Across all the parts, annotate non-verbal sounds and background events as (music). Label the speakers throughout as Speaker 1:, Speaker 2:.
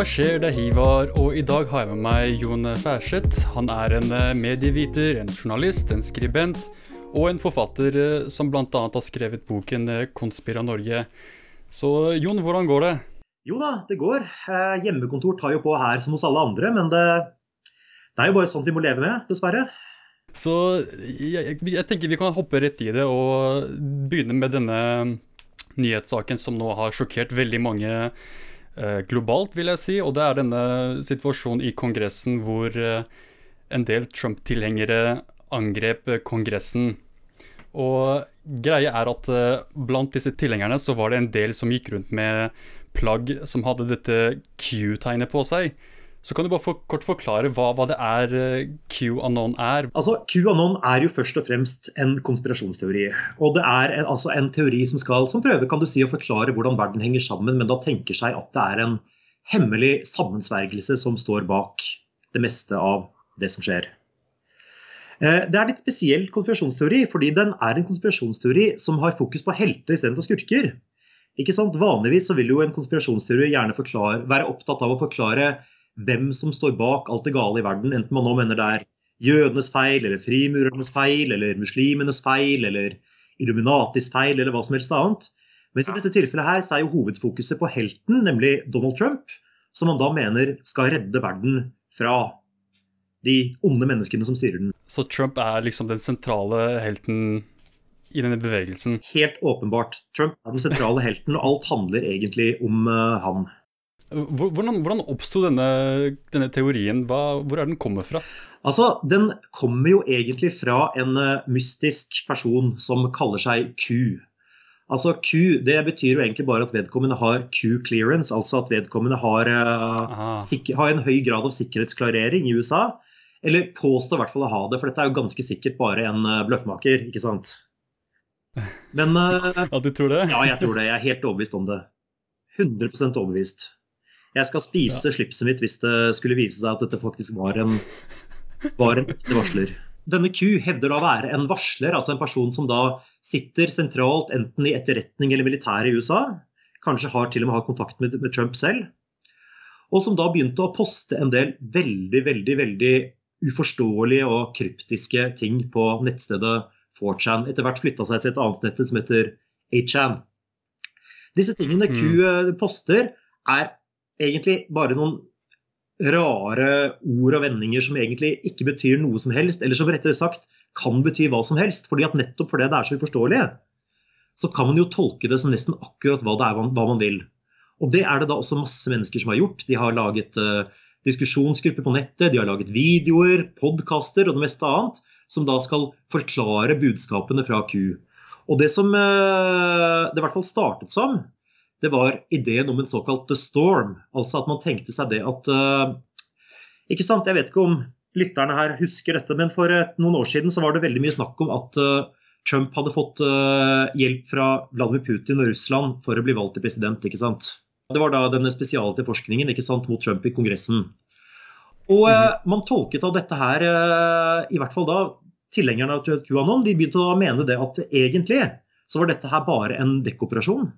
Speaker 1: Hva skjer? Det er Hivar, og i dag har jeg med meg Jon Færseth. Han er en eh, medieviter, en journalist, en skribent og en forfatter eh, som bl.a. har skrevet boken eh, 'Konspira Norge'. Så Jon, hvordan går det?
Speaker 2: Jo da, det går. Hjemmekontor tar jo på her som hos alle andre, men det, det er jo bare sånt vi må leve med, dessverre.
Speaker 1: Så jeg, jeg, tenker vi kan hoppe rett i det og begynne med denne nyhetssaken som nå har sjokkert veldig mange globalt, vil jeg si. Og det er denne situasjonen i Kongressen hvor eh, en del Trump-tilhengere angrep eh, Kongressen. Og greia er at blant disse tilhengerne så var det en del som gikk rundt med plagg som hadde dette Q-tegnet på seg. Så kan du bare for, kort forklare hva, hva det er eh, QAnon er?
Speaker 2: Altså, QAnon er jo først og fremst en konspirasjonsteori. Og det er en, altså en teori som skal som prøver kan du si, å forklare hvordan verden henger sammen, men da tenker seg at det er en hemmelig sammensvergelse som står bak det meste av det som skjer. Eh, det er litt spesiell konspirasjonsteori, fordi den er en konspirasjonsteori som har fokus på helter istedenfor skurker. Ikke sant? Vanligvis så vil jo en konspirasjonsteori gjerne forklare, være opptatt av å forklare hvem som står bak alt det gale i verden, enten man nå mener det er jødenes feil, eller frimurernes feil, eller muslimenes feil, eller Illuminatis feil, eller hva som helst annet. Mens i dette tilfellet her så er jo hovedfokuset på helten, nemlig Donald Trump, som man da mener skal redde verden fra de onde menneskene som styrer den.
Speaker 1: Så Trump er liksom den sentrale helten i denne bevegelsen?
Speaker 2: Helt åpenbart. Trump er den sentrale helten, og alt handler egentlig om uh, han.
Speaker 1: Hvordan, hvordan oppsto denne, denne, teorien? Hva, hvor er den kommet fra?
Speaker 2: Altså, Den kommer jo egentlig fra en uh, mystisk person som kaller seg Q. Altså Q det betyr jo egentlig bare at vedkommende har Q-clearance, altså at vedkommende har, sikker, har, en høy grad av sikkerhetsklarering i USA. Eller påstår i hvert fall å ha det, for dette er jo ganske sikkert bare en uh, bløffmaker, ikke sant?
Speaker 1: Men (laughs) Ja, du tror det?
Speaker 2: Ja, jeg tror det. Jeg er helt overbevist om det. 100% overbevist. Jeg skal spise ja. slipset mitt hvis det skulle vise seg at dette faktisk var en, var en ekte varsler. Denne Q hevder da å være en varsler, altså en person som da sitter sentralt enten i etterretning eller militæret i USA. Kanskje har til og med hatt kontakt med, med Trump selv. Og som da begynte å poste en del veldig, veldig, veldig uforståelige og kryptiske ting på nettstedet 4chan. Etter hvert flytta seg til et annet nettsted som heter 8chan. Disse tingene Q mm. Eh, poster, er egentlig bare noen rare ord og vendinger som egentlig ikke betyr noe som helst, eller som rettere sagt kan bety hva som helst. fordi at nettopp fordi det er så uforståelige, så kan man jo tolke det som nesten akkurat hva det er hva man vil. Og det er det da også masse mennesker som har gjort. De har laget uh, diskusjonsgrupper på nettet, de har laget videoer, podkaster og det meste annet, som da skal forklare budskapene fra Q. Og det som uh, det i hvert fall startet som, det var ideen om en såkalt the storm. Altså at man tenkte seg det at uh, Ikke sant, jeg vet ikke om lytterne her husker dette, men for uh, noen år siden så var det veldig mye snakk om at uh, Trump hadde fått hjelp fra Vladimir Putin og Russland for å bli valgt til president. ikke sant? Det var da denne spesialetterforskningen ikke sant, mot Trump i Kongressen. Og mm. man tolket av dette her, i hvert fall da tilhengerne av QAnon, de begynte å mene det at egentlig så var dette her bare en dekkoperasjon.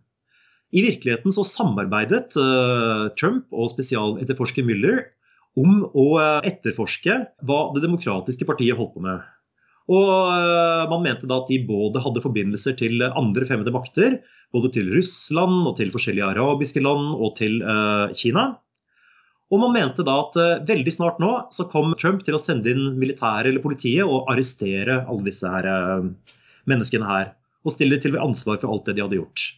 Speaker 2: I virkeligheten så samarbeidet uh, Trump og spesialetterforsker Müller om å uh, etterforske hva Det demokratiske partiet holdt på med. Og uh, Man mente da at de både hadde forbindelser til andre fremmede makter, både til Russland og til forskjellige arabiske land og til Kina. Og man mente da at veldig snart nå så kom Trump til å sende inn militæret eller politiet og arrestere alle disse her, menneskene her. Og stille til ansvar for alt det de hadde gjort.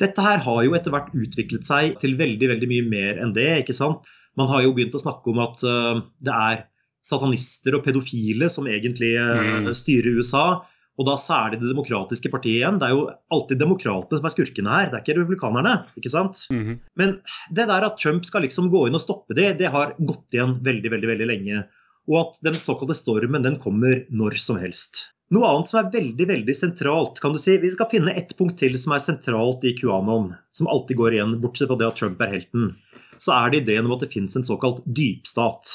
Speaker 2: Dette her har jo etter hvert utviklet seg til veldig veldig mye mer enn det. ikke sant? Man har jo begynt å snakke om at uh, det er satanister og pedofile som egentlig uh, styrer USA. Og da særlig Det demokratiske partiet igjen. Det er jo alltid demokratene som er skurkene her, det er ikke republikanerne. ikke sant? Mm -hmm. Men det der at Trump skal liksom gå inn og stoppe det, det har gått igjen veldig, veldig, veldig lenge. Og at den såkalte stormen den kommer når som helst. Noe annet som er veldig veldig sentralt kan du si, Vi skal finne ett punkt til som er sentralt i QAnon, som alltid går igjen, bortsett fra det at Trump er helten. Så er det ideen om at det finnes en såkalt dypstat.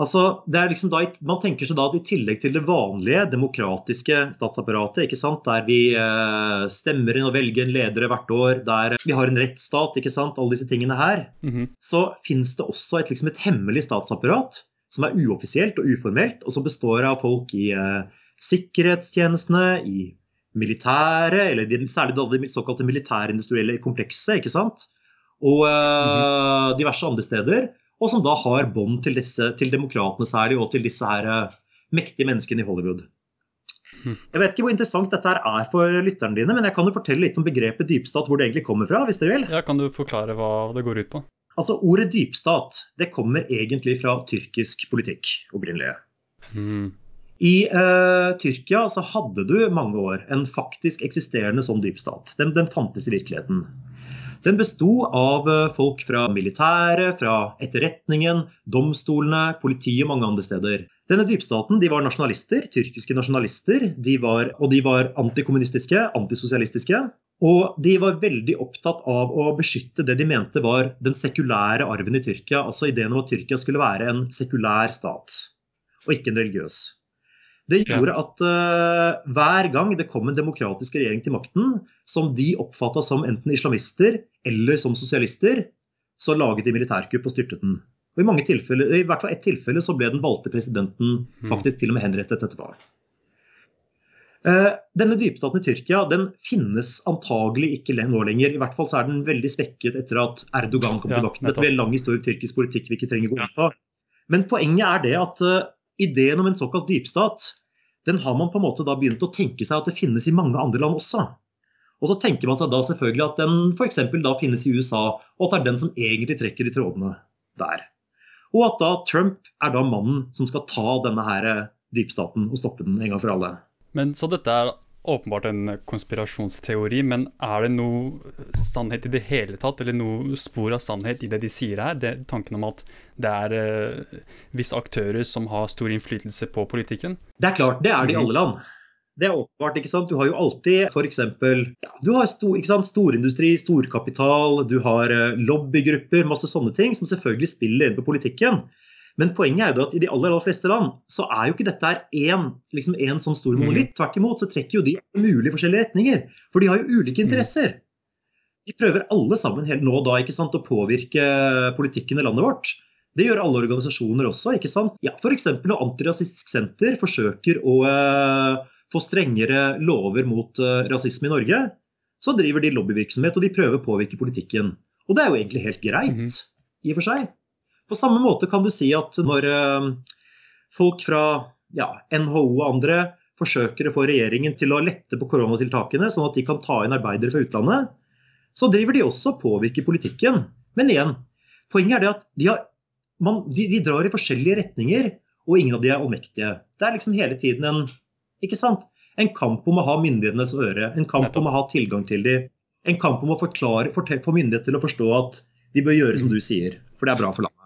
Speaker 2: Altså, det er liksom da, Man tenker seg da at i tillegg til det vanlige demokratiske statsapparatet, ikke sant, der vi eh, stemmer inn og velger en leder hvert år, der vi har en rettsstat, ikke sant, alle disse tingene her,
Speaker 1: Mm -hmm.
Speaker 2: så finnes det også et, liksom et hemmelig statsapparat som er uoffisielt og uformelt, og som består av folk i eh, sikkerhetstjenestene, i militæret, eller de, særlig det såkalte militærindustrielle komplekset, ikke sant, og eh, diverse andre steder og som da har bånd til, disse, til demokratene særlig, og til disse her eh, mektige menneskene i Hollywood.
Speaker 1: Mhm.
Speaker 2: Jeg vet ikke hvor interessant dette her er for lytterne dine, men jeg kan jo fortelle litt om begrepet dypstat, hvor det egentlig kommer fra, hvis dere vil.
Speaker 1: Ja, Kan du forklare hva det går ut på?
Speaker 2: Altså, Ordet dypstat det kommer egentlig fra tyrkisk politikk opprinnelig.
Speaker 1: Mm.
Speaker 2: I uh, Tyrkia så hadde du mange år en faktisk eksisterende sånn dypstat. Den, den fantes i virkeligheten. Den besto av eh, folk fra militæret, fra etterretningen, domstolene, politiet og mange andre steder. Denne dypstaten de var nasjonalister, tyrkiske nasjonalister, de var, og de var antikommunistiske, antisosialistiske. Og de var veldig opptatt av å beskytte det de mente var den sekulære arven i Tyrkia. Altså ideen om at Tyrkia skulle være en sekulær stat, og ikke en religiøs. Det gjorde at uh, hver gang det kom en demokratisk regjering til makten, som de oppfatta som enten islamister eller som sosialister, så laget de militærkupp og styrtet den. Og I mange tilfeller, i hvert fall ett tilfelle så ble den valgte presidenten faktisk til og med henrettet etterpå. Uh, denne dypstaten i Tyrkia den finnes antagelig ikke nå lenger. I hvert fall så er den veldig svekket etter at Erdogan kom
Speaker 1: Ja,
Speaker 2: til makten. Dette er en lang historie tyrkisk politikk vi ikke trenger å gå inn på. Men poenget er det at uh, ideen om en såkalt dypstat, den har man på en måte da begynt å tenke seg at det finnes i mange andre land også. Og så tenker man seg da selvfølgelig at den f.eks. da finnes i USA, og at det er den som egentlig trekker i trådene der. Og at da Trump er da mannen som skal ta denne her eh, dypstaten og stoppe den en gang for alle.
Speaker 1: Men Så dette er åpenbart en konspirasjonsteori, men er det noe sannhet i det hele tatt, eller noe spor av sannhet i det de sier her? Det, tanken om at det er eh, visse aktører som har stor innflytelse på politikken?
Speaker 2: Det er klart, det er det i
Speaker 1: Mhm.
Speaker 2: alle land. Det er åpenbart, ikke sant? Du har jo alltid f.eks. Ja, du har stor, ikke sant? storindustri, storkapital, du har eh, lobbygrupper, masse sånne ting som selvfølgelig spiller inn på politikken. Men poenget er jo at i de aller, aller fleste land så er jo ikke dette her én liksom en sånn stor
Speaker 1: Mhm.
Speaker 2: monolitt. Tvert imot så trekker jo de mulige forskjellige retninger. For de har jo ulike
Speaker 1: Mhm.
Speaker 2: interesser. De prøver alle sammen helt nå da ikke sant, å påvirke politikken i landet vårt. Det gjør alle organisasjoner også. ikke sant? Ja, F.eks. når Antirasistisk Senter forsøker å eh, få strengere lover mot eh, rasisme i Norge, så driver de lobbyvirksomhet og de prøver å påvirke politikken. Og det er jo egentlig helt greit,
Speaker 1: Mhm.
Speaker 2: i og for seg. På samme måte kan du si at når eh, folk fra ja, NHO og andre forsøker å få regjeringen til å lette på koronatiltakene, sånn at de kan ta inn arbeidere fra utlandet, så driver de også og påvirker politikken. Men igjen, poenget er det at de, har, man, de, de drar i forskjellige retninger, og ingen av de er allmektige. Det er liksom hele tiden en ikke sant? En kamp om å ha myndighetenes øre, en kamp om å ha tilgang til dem. En kamp om å forklare, få få myndighet til å forstå at de bør gjøre som du sier, for det er bra for landet.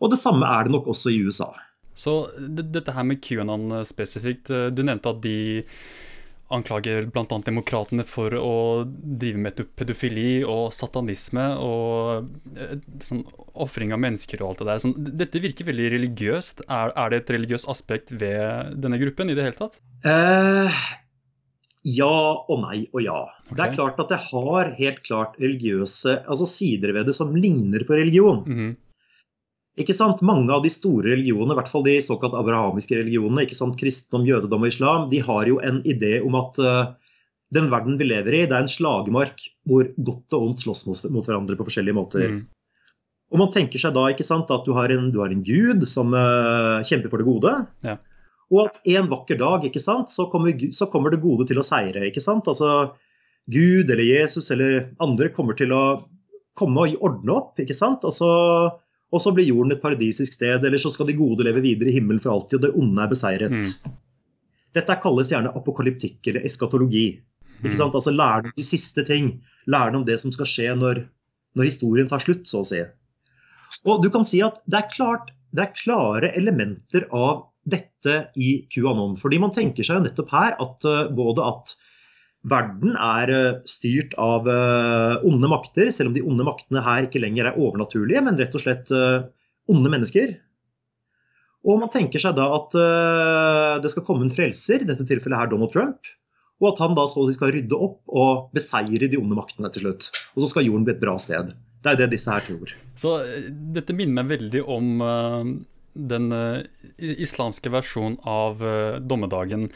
Speaker 2: Og det samme er det nok også i USA.
Speaker 1: Så dette her med QAnon eh, spesifikt, eh, du nevnte at de anklager bl.a. demokratene for å drive med pedofili og satanisme og eh, sånn ofring av mennesker og alt det der. Sånn, dette virker veldig religiøst. Er, er det et religiøst aspekt ved denne gruppen i det hele tatt?
Speaker 2: Eh, ja og nei og ja. Det er klart at det har helt klart religiøse altså sider ved det som ligner på religion.
Speaker 1: Mhm.
Speaker 2: Ikke sant? Mange av de store religionene, i hvert fall de såkalt abrahamiske religionene, ikke sant? kristendom, jødedom og islam, de har jo en idé om at uh, den verden vi lever i, det er en slagmark hvor godt og ondt slåss mot, mot hverandre på forskjellige måter.
Speaker 1: Mm.
Speaker 2: Og man tenker seg da ikke sant, at du har en, du har en gud som uh, kjemper for det gode.
Speaker 1: Ja.
Speaker 2: Og at en vakker dag ikke sant, så kommer, så kommer det gode til å seire. ikke sant? Altså Gud eller Jesus eller andre kommer til å komme og ordne opp. ikke sant? Og så, og så blir jorden et paradisisk sted, eller så skal de gode leve videre i himmelen for alltid, og det onde er beseiret.
Speaker 1: Mm.
Speaker 2: Dette kalles gjerne apokalyptikk eller eskatologi. ikke
Speaker 1: Mm.
Speaker 2: sant? Altså Lære om de siste ting. Lære om det som skal skje når, når historien tar slutt, så å si. Og du kan si at det er, klart, det er klare elementer av dette i QAnon. Fordi man tenker seg jo nettopp her at uh, både at verden er eh, styrt av eh, onde makter, selv om de onde maktene her ikke lenger er overnaturlige, men rett og slett eh, onde mennesker. Og man tenker seg da at det skal komme en frelser, i dette tilfellet her Donald Trump. Og at han da så skal rydde opp og beseire de onde maktene til slutt. Og så skal jorden bli et bra sted. Det er det disse her tror.
Speaker 1: Så dette minner meg veldig om den islamske versjonen av dommedagen.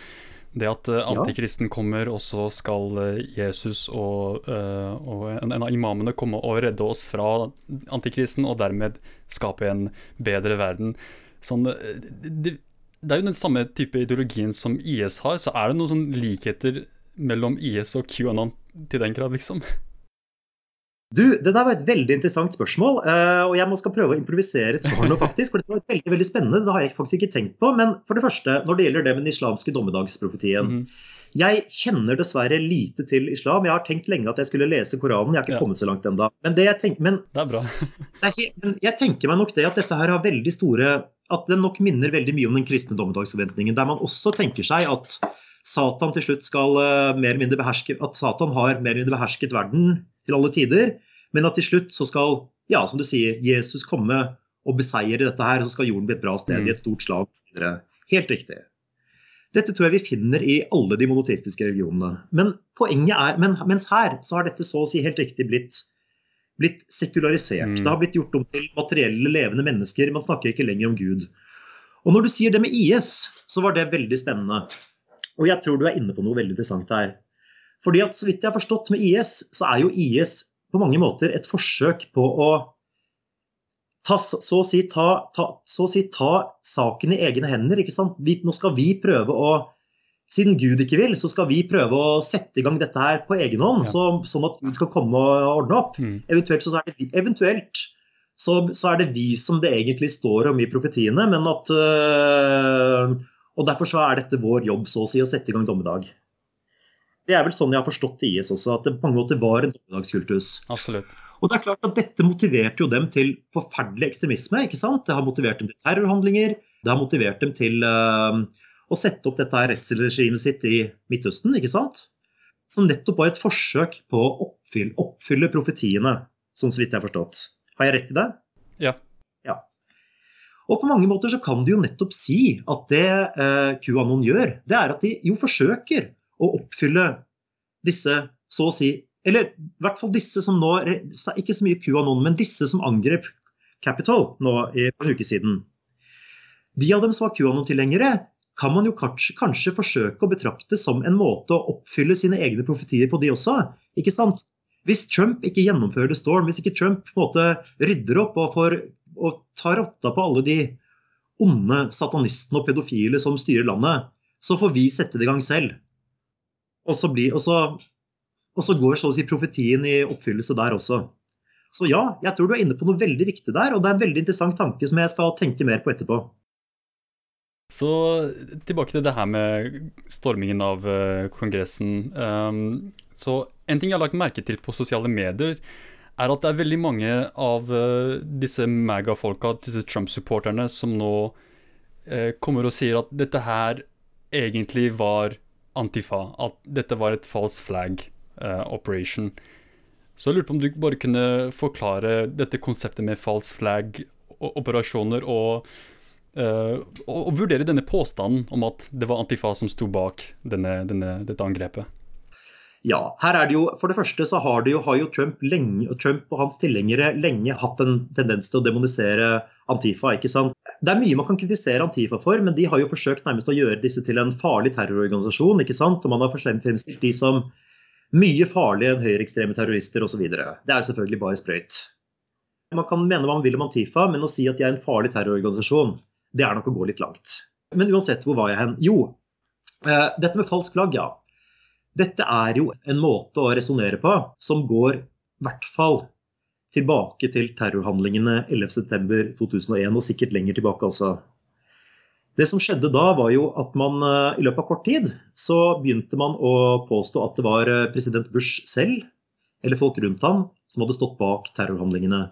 Speaker 1: Det at uh, antikristen kommer, og så skal uh, Jesus og, uh, og, en, av imamene komme og redde oss fra antikristen, og dermed skape en bedre verden. Sånn, det, det, er jo den samme type ideologien som IS har, så er det noen sånn likheter mellom IS og QAnon til den grad, liksom?
Speaker 2: Du, Det der var et veldig interessant spørsmål, eh, og jeg må skal prøve å improvisere et svar nå, faktisk. For det var veldig veldig spennende, det har jeg faktisk ikke tenkt på. Men for det første, når det gjelder det med den islamske dommedagsprofetien. Mm -hmm. Jeg kjenner dessverre lite til islam. Jeg har tenkt lenge at jeg skulle lese Koranen. Jeg har ikke ja. kommet så langt ennå. Men, det jeg tenker, men,
Speaker 1: det er bra.
Speaker 2: men jeg tenker meg nok det at dette her har veldig store At det nok minner veldig mye om den kristne dommedagsforventningen. Der man også tenker seg at Satan til slutt skal uh, mer eller mindre beherske At Satan har mer eller mindre behersket verden til alle tider. Men at til slutt så skal, ja, som du sier, Jesus komme og beseire dette her, og så skal jorden bli et bra sted mm. i et stort slag. Helt riktig. Dette tror jeg vi finner i alle de monoteistiske religionene. Men poenget er, men, mens her så har dette så å si helt riktig blitt, blitt sekularisert. Mm. Det har blitt gjort om til materielle, levende mennesker. Man snakker ikke lenger om Gud. Og når du sier det med IS, så var det veldig spennende. Og jeg tror du er inne på noe veldig interessant her. Fordi at så vidt jeg har forstått med IS, så er jo IS på mange måter et forsøk på å ta, så, å si, ta, ta, så å si ta saken i egne hender. ikke sant? Vi, nå skal vi prøve å Siden Gud ikke vil, så skal vi prøve å sette i gang dette her på egen hånd. Ja. Så, sånn at Gud kan komme og ordne opp. Mm. Eventuelt, så er det, eventuelt så, så, er det vi som det egentlig står om i profetiene. men at, øh, Og derfor så er dette vår jobb, så å si, å sette i gang dommedag. Det er vel sånn jeg har forstått IS også, at det på mange måter var en dommedagskultus.
Speaker 1: Absolutt.
Speaker 2: Og det er klart at Dette motiverte jo dem til forferdelig ekstremisme. ikke sant? Det har motivert dem til terrorhandlinger. Det har motivert dem til uh, å sette opp dette rettsregimet sitt i Midtøsten. ikke sant? Som nettopp var et forsøk på å oppfylle, oppfylle profetiene, sånn så vidt jeg har forstått. Har jeg rett i det?
Speaker 1: Ja.
Speaker 2: ja. Og på mange måter så kan du jo nettopp si at det uh, QAnon gjør, det er at de jo forsøker å oppfylle disse, så å si Eller i hvert fall disse som nå Ikke så mye QAnon, men disse som angrep Capital nå for en uke siden. De av dem som var QAnon-tilhengere, kan man jo kanskje, kanskje, forsøke å betrakte som en måte å oppfylle sine egne profetier på, de også. ikke sant? Hvis Trump ikke gjennomfører Storm, hvis ikke Trump på en måte rydder opp og, får, og tar rotta på alle de onde satanistene og pedofile som styrer landet, så får vi sette det i gang selv. Og så, blir, og, så, og så, går så å si profetien i oppfyllelse der også. Så ja, jeg tror du er inne på noe veldig viktig der, og det er en veldig interessant tanke som jeg skal tenke mer på etterpå.
Speaker 1: Så tilbake til det her med stormingen av uh, Kongressen. Um, så en ting jeg har lagt merke til på sosiale medier, er at det er veldig mange av uh, disse MAGA-folka, disse Trump-supporterne, som nå uh, kommer og sier at dette her egentlig var Antifa, at dette var et false flag uh, operation. Så jeg lurte på om du bare kunne forklare dette konseptet med false flag-operasjoner, og, uh, og, og, vurdere denne påstanden om at det var Antifa som sto bak denne, denne, dette angrepet.
Speaker 2: Ja, her er det jo, For det første så har, jo, har jo Trump, lenge, Trump og hans tilhengere lenge hatt en tendens til å demonisere Antifa. ikke sant? Det er mye man kan kritisere Antifa for, men de har jo forsøkt nærmest å gjøre disse til en farlig terrororganisasjon. ikke sant? Og man har fremstilt de som mye farligere enn høyreekstreme terrorister osv. Det er selvfølgelig bare sprøyt. Man kan mene hva man vil om Antifa, men å si at de er en farlig terrororganisasjon, det er nok å gå litt langt. Men uansett, hvor var jeg hen? Jo, eh, dette med falsk flagg, ja. Dette er jo en måte å resonnere på som går i hvert fall tilbake til terrorhandlingene 11.9.2001, og sikkert lenger tilbake også. Det som skjedde da, var jo at man eh, i løpet av kort tid så begynte man å påstå at det var eh, president Bush selv, eller folk rundt ham, som hadde stått bak terrorhandlingene.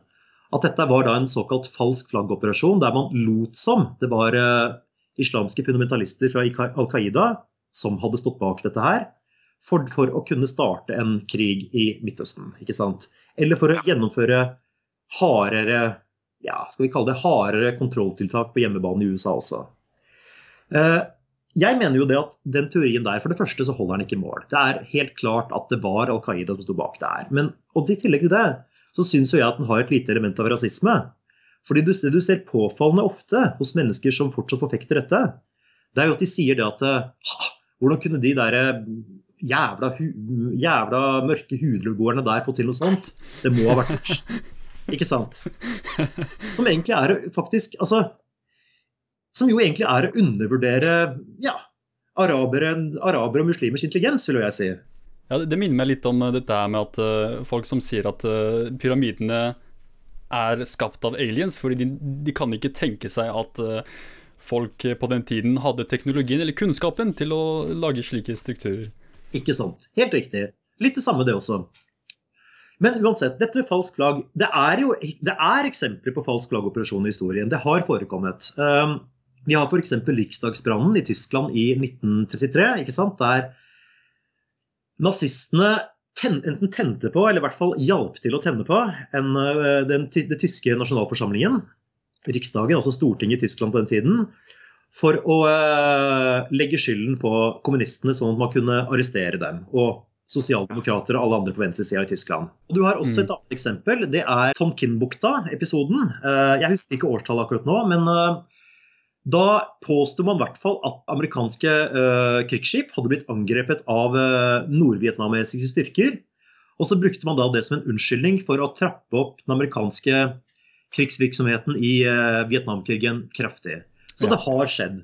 Speaker 2: At dette var da en såkalt falsk flaggoperasjon, der man lot som det var eh, islamske fundamentalister fra Al Qaida som hadde stått bak dette her for, for, å kunne starte en krig i Midtøsten. ikke sant? Eller for å gjennomføre hardere ja, skal vi kalle det hardere kontrolltiltak på hjemmebane i USA også. Eh, jeg mener jo det at den teorien der, for det første så holder den ikke mål. Det er helt klart at det var Al Qaida som sto bak det her. Men, og i tillegg til det så syns jo jeg at den har et lite element av rasisme. Fordi du, du ser påfallende ofte hos mennesker som fortsatt forfekter dette, det er jo at de sier det at Hvordan kunne de der jævla, jævla mørke hudlugårdene der få til noe sånt? Det må ha vært (laughs) Ikke sant? Som egentlig er faktisk Altså som jo egentlig er å undervurdere ja, arabere, arabere og muslimers intelligens, vil jeg si.
Speaker 1: Ja, Det minner meg litt om dette her med at uh, folk som sier at uh, pyramidene er skapt av aliens, fordi de, de kan ikke tenke seg at uh, folk på den tiden hadde teknologien eller kunnskapen til å lage slike strukturer.
Speaker 2: Ikke sant. Helt riktig. Litt det samme, det også. Men uansett, dette med falsk flagg Det er jo det er eksempler på falsk flaggoperasjon i historien. Det har forekommet. Um, vi har f.eks. riksdagsbrannen i Tyskland i 1933, ikke sant? der nazistene ten, enten tente på, eller i hvert fall hjalp til å tenne på, en, eh, den, den tyske nasjonalforsamlingen, Riksdagen, altså Stortinget i Tyskland på den tiden, for å uh, legge skylden på kommunistene, sånn at man kunne arrestere dem. Og sosialdemokrater og alle andre på venstresida i Tyskland. Og Du har også et mm. annet eksempel. Det er Tonkinbukta-episoden. Uh, jeg husker ikke årstallet akkurat nå, men uh, da påsto man i hvert fall at amerikanske krigsskip hadde blitt angrepet av nordvietnamesiske styrker. Og så brukte man da det som en unnskyldning for å trappe opp den amerikanske krigsvirksomheten i Vietnamkrigen kraftig. Så det har skjedd.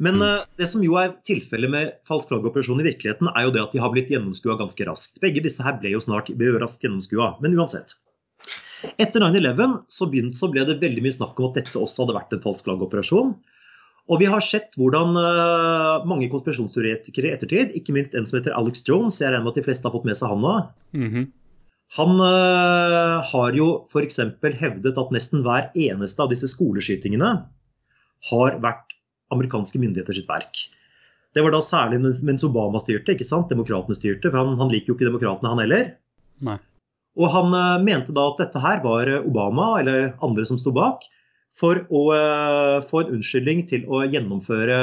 Speaker 2: Men uh, det som jo er tilfellet med falsk flaggoperasjon i virkeligheten, er jo det at de har blitt gjennomskua ganske raskt. Begge disse her ble jo snart ble jo raskt gjennomskua. Men uansett. Etter 9-11 så, så, ble det veldig mye snakk om at dette også hadde vært en falsk flaggoperasjon. Og vi har sett hvordan uh, mange konspirasjonsteoretikere i ettertid, ikke minst en som heter Alex Jones, jeg regner med at de fleste har fått med seg han nå, mm -hmm. han uh, har jo f.eks. hevdet at nesten hver eneste av disse skoleskytingene har vært amerikanske myndigheter sitt verk. Det var da særlig mens Obama styrte, ikke sant? Demokratene styrte, for han, han liker jo ikke demokratene, han heller.
Speaker 1: Nei.
Speaker 2: Og han eh, mente da at dette her var Obama eller andre som sto bak, for å eh, få en unnskyldning til å gjennomføre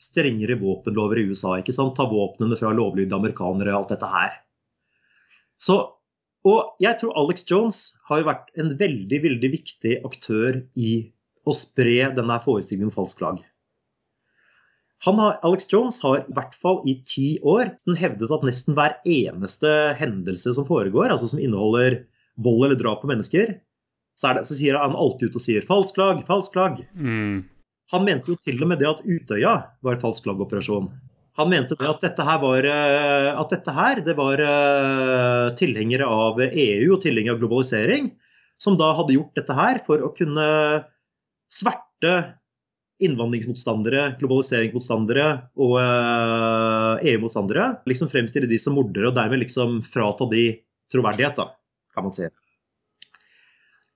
Speaker 2: strengere våpenlover i USA. ikke sant? Ta våpnene fra lovlydige amerikanere, alt dette her. Så, og jeg tror Alex Jones har vært en veldig, veldig viktig aktør i å spre denne forestillingen om falsk flagg. Har, Alex Jones har i hvert fall i ti år hevdet at nesten hver eneste hendelse som foregår, altså som inneholder vold eller drap på mennesker, så, det, så sier han alltid ut og sier 'falsk flagg', 'falsk flagg'.
Speaker 1: Mm.
Speaker 2: Han mente jo til og med det at Utøya var falsk flaggoperasjon. Han mente det at dette her var, eh, at dette her, det var uh, tilhengere av EU og tilhengere av globalisering som da hadde gjort dette her for å kunne sverte innvandringsmotstandere, globaliseringsmotstandere og uh, EU-motstandere liksom fremstille de som mordere, og dermed liksom frata de troverdighet, da, kan man si.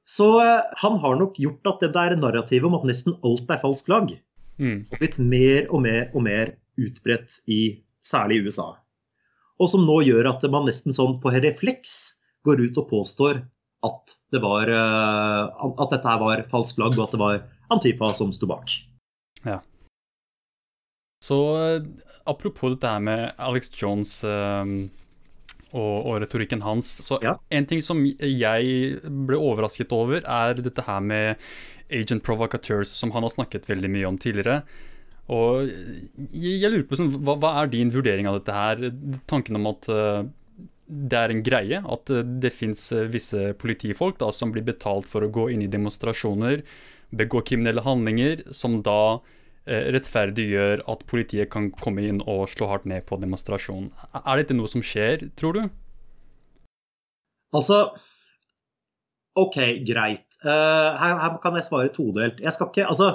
Speaker 2: Så uh, han har nok gjort at det der narrativet om at nesten alt er falsk lag, mm. har blitt mer og mer og mer utbredt i særlig USA. Og som nå gjør at man nesten sånn på refleks går ut og påstår at, det var, uh, at dette var falsk flagg, og at det var Antifa som sto bak.
Speaker 1: Ja. Så eh, apropos dette her med Alex Jones um, og, og, retorikken hans. Så ja. En ting som jeg ble overrasket over, er dette her med agent provocateurs, som han har snakket veldig mye om tidligere. Og jeg, jeg lurer på sånn, hva, hva, er din vurdering av dette her? Tanken om at uh, det er en greie at det fins visse politifolk da, som blir betalt for å gå inn i demonstrasjoner, begå kriminelle handlinger, som da Eh, rettferdiggjør at politiet kan komme inn og slå hardt ned på demonstrasjonen. Er dette noe som skjer, tror du?
Speaker 2: Altså OK, greit. Uh, her, her, kan jeg svare todelt. Jeg skal ikke Altså,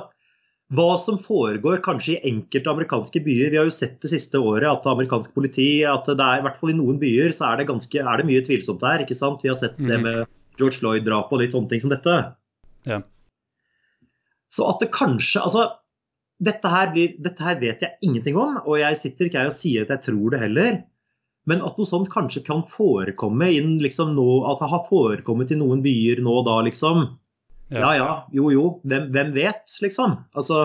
Speaker 2: hva som foregår kanskje i enkelte amerikanske byer Vi har jo sett det siste året at amerikansk politi at det er, i hvert fall i noen byer så er det, ganske, er det mye tvilsomt der. ikke sant? Vi har sett det mhm. med George Floyd-drapet og litt sånne ting som dette.
Speaker 1: Ja.
Speaker 2: Så at det kanskje Altså, dette her, blir, dette her, vet jeg ingenting om, og jeg sitter ikke her og sier at jeg tror det heller. Men at noe sånt kanskje kan forekomme inn liksom nå, at det har forekommet i noen byer nå da, liksom. Ja ja, jo jo, hvem, hvem, vet, liksom? Altså,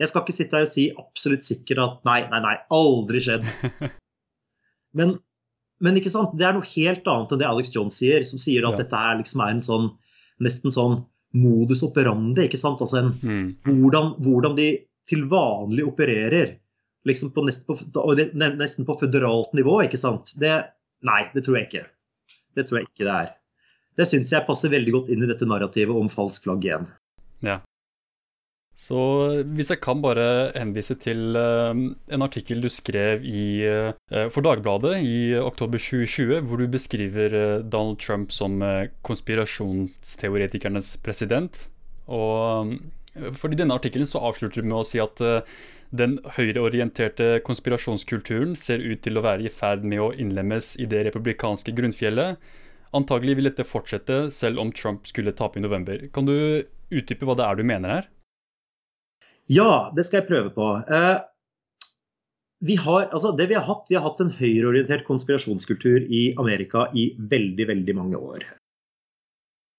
Speaker 2: jeg skal ikke sitte her og si absolutt sikkert at nei, nei, nei, aldri skjedd. (laughs) Men, men ikke sant, det er noe helt annet enn det Alex John sier, som sier at ja. dette er, liksom er en sånn nesten sånn modus operandi, ikke sant? Altså en, mm. hvordan, hvordan de til vanlig opererer. Liksom på nesten, på, nesten på føderalt nivå, ikke sant. Det, nei, det tror jeg ikke. Det tror jeg ikke det er. Det syns jeg passer veldig godt inn i dette narrativet om falsk flagg igjen.
Speaker 1: Ja. Så hvis jeg kan bare henvise til uh, en artikkel du skrev i, uh, for Dagbladet i oktober 2020, hvor du beskriver uh, Donald Trump som konspirasjonsteoretikernes president. Og for i denne artikkelen så avslutter du med å si at den høyreorienterte konspirasjonskulturen ser ut til å være i ferd med å innlemmes i det republikanske grunnfjellet. Antagelig vil dette fortsette selv om Trump skulle tape i november. Kan du utdype hva det er du mener her?
Speaker 2: Ja, det skal jeg prøve på. Eh, vi har, altså det vi har hatt, vi har hatt en høyreorientert konspirasjonskultur i Amerika i veldig, veldig mange år.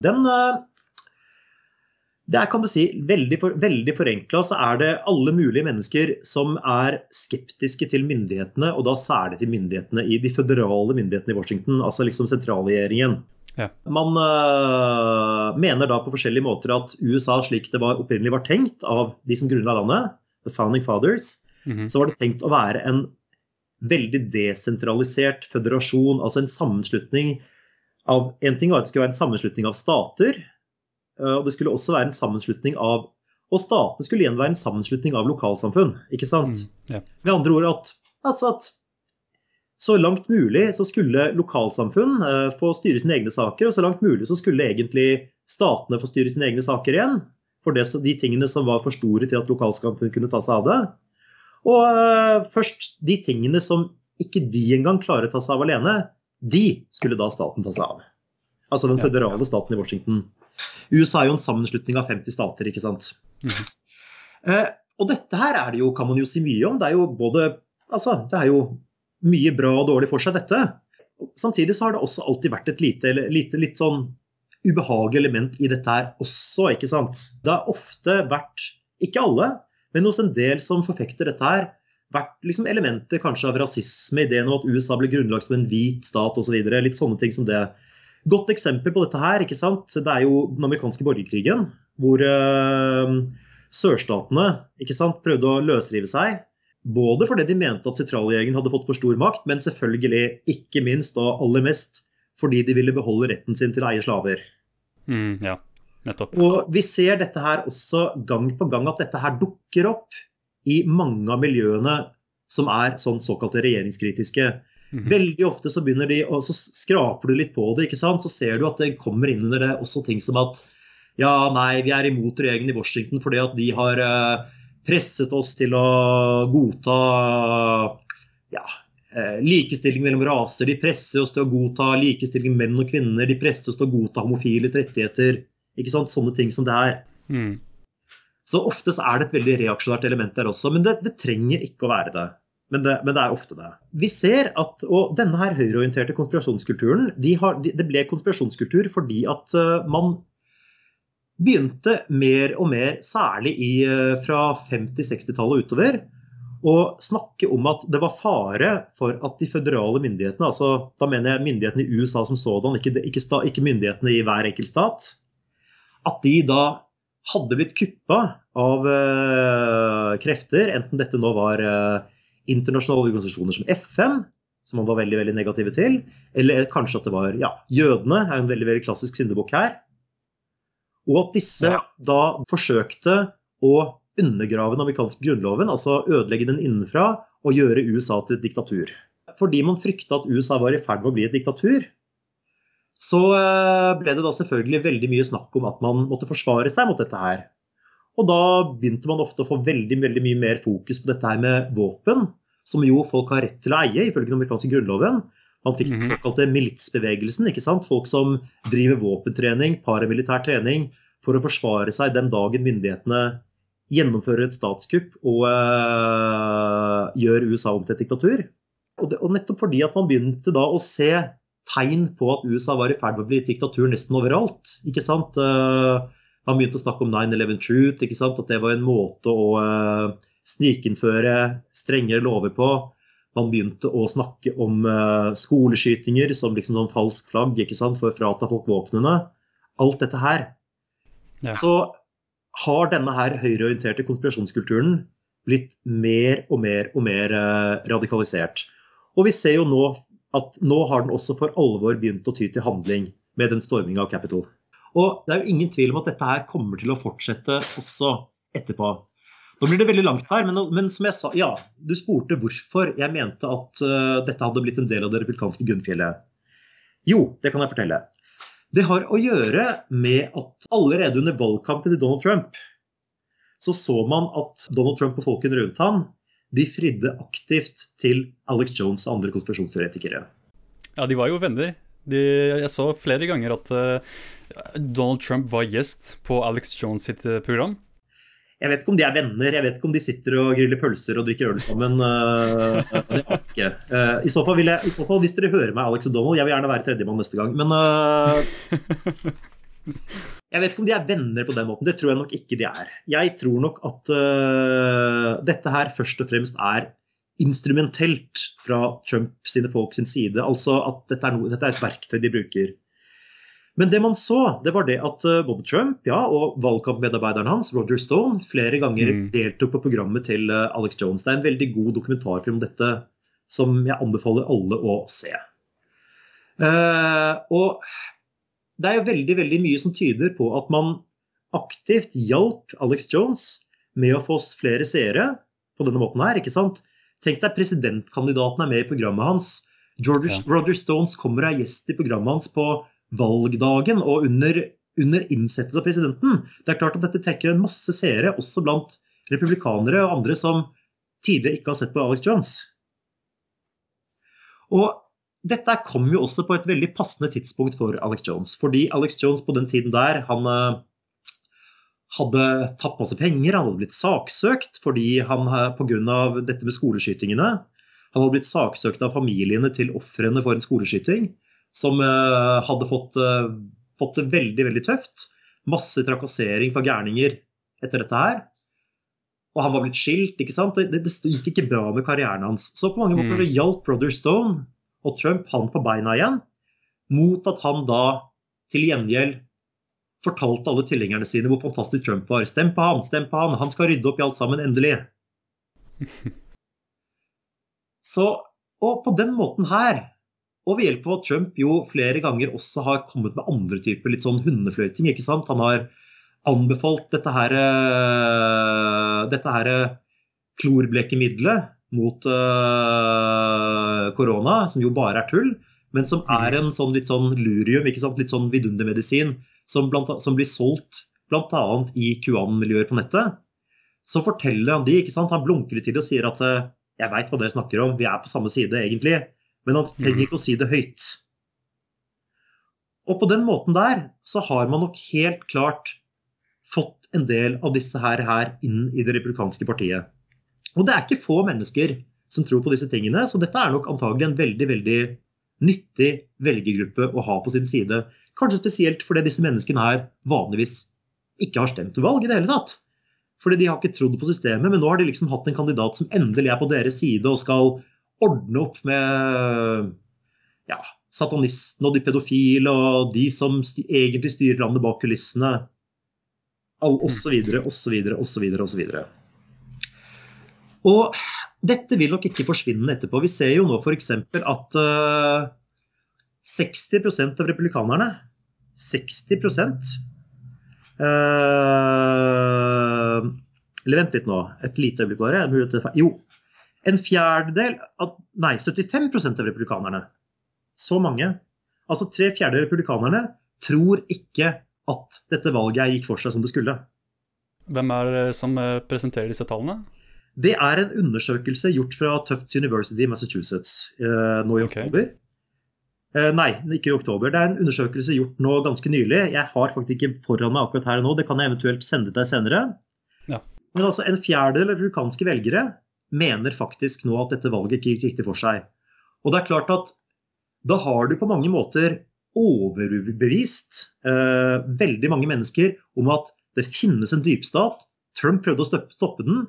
Speaker 2: Den eh, det er, kan du si, veldig, for, veldig forenkla så er det alle mulige mennesker som er skeptiske til myndighetene, og da særlig til myndighetene i de føderale myndighetene i Washington, altså liksom sentralregjeringen. Ja. Man uh, mener da på forskjellige måter at USA slik det var opprinnelig var tenkt av de som grunnla landet, the founding fathers, mm -hmm. så var det tenkt å være en veldig desentralisert føderasjon, altså en sammenslutning av En ting var at det skulle være en sammenslutning av stater, og det skulle også være en sammenslutning av Og statene skulle igjen være en sammenslutning av lokalsamfunn, ikke sant? Mm, ja. Med andre ord at, altså at så langt mulig så skulle lokalsamfunn eh, få styre sine egne saker, og så langt mulig så skulle egentlig statene få styre sine egne saker igjen. For det, de tingene som var for store til at lokalsamfunn kunne ta seg av det. Og uh, først de tingene som ikke de engang klarer å ta seg av alene, de skulle da staten ta seg av. Altså den føderale staten i Washington. USA er jo en sammenslutning av 50 stater, ikke sant. Mm uh, og dette her er det jo, kan man jo si mye om. Det er jo både Altså, det er jo mye bra og dårlig for seg, dette. Samtidig så har det også alltid vært et lite, lite litt sånn ubehagelig element i dette her også, ikke sant. Det har ofte vært, ikke alle, men hos en del som forfekter dette her, vært liksom elementer kanskje av rasisme, ideen om at USA ble grunnlagt som en hvit stat osv. Så litt sånne ting som det. Godt eksempel på dette her, ikke sant? det er jo den amerikanske borgerkrigen. Hvor uh, sørstatene ikke sant, prøvde å løsrive seg både fordi de mente at sentralregjeringen hadde fått for stor makt, men selvfølgelig ikke minst og aller mest fordi de ville beholde retten sin til å eie slaver.
Speaker 1: Mm, ja, nettopp.
Speaker 2: Og vi ser dette her også gang på gang at dette her dukker opp i mange av miljøene som er sånn såkalte regjeringskritiske. Mm Veldig ofte så begynner de, og så skraper du litt på det, ikke sant? så ser du at det kommer inn under det også ting som at ja, nei, vi er imot regjeringen i Washington fordi at de har uh, presset oss til å godta ja, eh, likestilling mellom raser. De presser oss til å godta likestilling menn og kvinner. De presser oss til å godta homofiles rettigheter. Ikke sant? Sånne ting som det er. Mm. Så ofte så er det et veldig reaksjonært element der også. Men det, det trenger ikke å være det. Men, det. men det, er ofte det. Vi ser at, og Denne her høyreorienterte konspirasjonskulturen de har, de, det ble konspirasjonskultur fordi at uh, man begynte mer og mer, særlig i, uh, fra 50-60-tallet og utover, å snakke om at det var fare for at de føderale myndighetene, altså da mener jeg myndighetene i USA som sådan, ikke, ikke, ikke myndighetene i hver enkelt stat, at de da hadde blitt kuppa av uh, krefter, enten dette nå var uh, internasjonale organisasjoner som FN, som man var veldig veldig negative til, eller kanskje at det var ja, jødene, er en veldig veldig klassisk syndebukk her. Og at disse ja. da forsøkte å undergrave den amerikanske grunnloven, altså ødelegge den innenfra og gjøre USA til et diktatur. Fordi man frykta at USA var i ferd med å bli et diktatur, så eh, ble det da selvfølgelig veldig mye snakk om at man måtte forsvare seg mot dette her. Og da begynte man ofte å få veldig, veldig mye mer fokus på dette her med våpen, som jo folk har rett til å eie ifølge den amerikanske grunnloven. Man fikk den mhm. såkalte militsbevegelsen. ikke sant? Folk som driver våpentrening, paramilitær trening, for å forsvare seg den dagen myndighetene gjennomfører et statskupp og øh, gjør USA om til et diktatur. Og, det, og, nettopp fordi at man begynte da å se tegn på at USA var i ferd med å bli et diktatur nesten overalt. ikke sant? Uh, Man begynte å snakke om 9-11 Truth, ikke sant? at det var en måte å uh, snikinnføre strengere lover på. Man begynte å snakke om uh, skoleskytinger som liksom noen falsk flagg ikke sant? for å frata folk våpnene. Alt dette her. Ja. Så har denne her høyreorienterte konspirasjonskulturen blitt mer og mer og mer uh, radikalisert. Og vi ser jo nå at nå har den også for alvor begynt å ty til handling med den storminga av Capitol. Og det er jo ingen tvil om at dette her kommer til å fortsette også etterpå. Nå blir det veldig langt her, men, men, som jeg sa, ja, du spurte hvorfor jeg mente at uh, dette hadde blitt en del av det republikanske Gunnfjellet. Jo, det kan jeg fortelle. Det har å gjøre med at allerede under valgkampen til Donald Trump så så man at Donald Trump og folkene rundt ham de fridde aktivt til Alex Jones og andre konspirasjonsteoretikere.
Speaker 1: Ja, de var jo venner. De, jeg så flere ganger at uh, Donald Trump var gjest på Alex Jones sitt uh, program.
Speaker 2: Jeg vet ikke om de er venner, jeg vet ikke om de sitter og griller pølser og drikker øl sammen. Uh, det ikke. I så, fall jeg, I så fall, hvis dere hører meg, Alex og Donald, jeg vil gjerne være tredjemann neste gang. Men jeg vet ikke om de er venner på den måten. Det tror jeg nok ikke de er. Jeg tror nok at dette her først og fremst er instrumentelt fra Trump sine folk sin side. Altså at dette er, noe, dette er et verktøy de bruker. Men det man så, det var det at eh, både Trump ja, og valgkampmedarbeideren hans, Roger Stone, flere ganger mm. deltok på programmet til eh, Alex Jones. Det er en veldig god dokumentarfilm om dette som jeg anbefaler alle å se. Uh, og det er jo veldig, veldig mye som tyder på at man aktivt hjalp Alex Jones med å få flere seere på denne måten her. ikke sant? Tenk deg presidentkandidaten er med i programmet hans. George, ja. Roger Stones kommer og er gjest i programmet hans på valgdagen og under, under innsettelse av presidenten. Det er klart at dette trekker en masse seere, også blant republikanere og andre som tidligere ikke har sett på Alex Jones. Og dette kom jo også på et veldig passende tidspunkt for Alex Jones. Fordi Alex Jones på den tiden der, han eh, hadde tatt masse penger, han hadde blitt saksøkt fordi han pga. dette med skoleskytingene Han hadde blitt saksøkt av familiene til ofrene for en skoleskyting som uh, hadde fått, uh, fått, det veldig, veldig tøft. Masse trakassering for gærninger etter dette her. Og han var blitt skilt. ikke sant? Det, det, det gikk ikke bra med karrieren hans. Så på mange måter så mm. hjalp Brother Stone og Trump han på beina igjen, mot at han da til gjengjeld fortalte alle tilhengerne sine hvor fantastisk Trump var. Stem på han, stem på han, han skal rydde opp i alt sammen, endelig. (laughs) Så, og på den måten her og ved hjelp av at Trump jo flere ganger også har kommet med andre typer litt sånn hundefløyting. ikke sant? Han har anbefalt dette her, eh, dette her eh, klorblekemiddelet mot uh, korona, som jo bare er tull, men som er en sånn litt sånn lurium, litt sånn vidundermedisin, som, som blir solgt bl.a. i QAnon-miljøer på nettet. Så forteller han de, ikke sant? han blunker litt til og sier at jeg veit hva dere snakker om, vi er på samme side egentlig. Men han trenger mm. ikke å si det høyt. Og på den måten der så har man nok helt klart fått en del av disse her, her inn i det republikanske partiet. Og det er ikke få mennesker som tror på disse tingene, så dette er nok antagelig en veldig, veldig nyttig velgergruppe å ha på sin side. Kanskje spesielt fordi disse menneskene her vanligvis ikke har stemt til valg i det hele tatt. Fordi de har ikke trodd på systemet, men nå har de liksom hatt en kandidat som endelig er på deres side og skal ordne opp med ja, satanistene og de pedofile og de som styr, egentlig styrer landet bak kulissene. Osv., osv., osv., osv. Og dette vil nok ikke forsvinne etterpå. Vi ser jo nå f.eks. at uh, 60% av republikanerne 60 uh, Eller vent litt nå. Et lite øyeblikk bare. Jo, en fjerdedel av Nei, 75% av republikanerne. Så mange. Altså tre fjerdedeler av republikanerne tror ikke at dette valget gikk for seg som det skulle.
Speaker 1: Hvem er det som eh, presenterer disse tallene?
Speaker 2: Det er en undersøkelse gjort fra Tufts University i Massachusetts eh, nå i okay. oktober. Eh, nei, ikke i oktober. Det er en undersøkelse gjort nå ganske nylig. Jeg har faktisk ikke foran meg akkurat her og nå, det kan jeg eventuelt sende deg senere. Ja. Men altså en fjerdedel av republikanske velgere mener faktisk nå at dette valget ikke gikk riktig for seg. Og det er klart at da har du på mange måter overbevist uh, veldig mange mennesker om at det finnes en dypstat. Trump prøvde å stoppe den.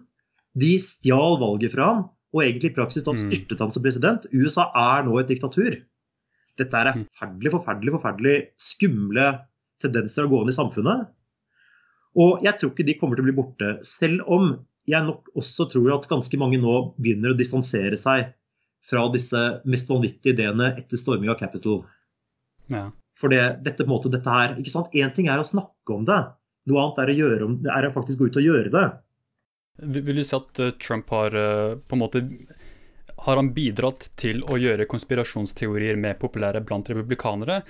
Speaker 2: De stjal valget fra ham, og egentlig i praksis da styrtet han som president. USA er nå et diktatur. Dette er forferdelig, forferdelig, forferdelig skumle tendenser å gå inn i samfunnet. Og jeg tror ikke de kommer til å bli borte. Selv om jeg nok også tror at ganske mange nå begynner å distansere seg fra disse mest vanvittige ideene etter storming av Capitol.
Speaker 1: Ja.
Speaker 2: For det, dette, måte, dette her, ikke sant? Én ting er å snakke om det, noe annet er å, gjøre om, er å faktisk gå ut og gjøre det.
Speaker 1: Vil du si at eh, Trump har eh, på en måte har han bidratt til å gjøre konspirasjonsteorier mer populære blant republikanere?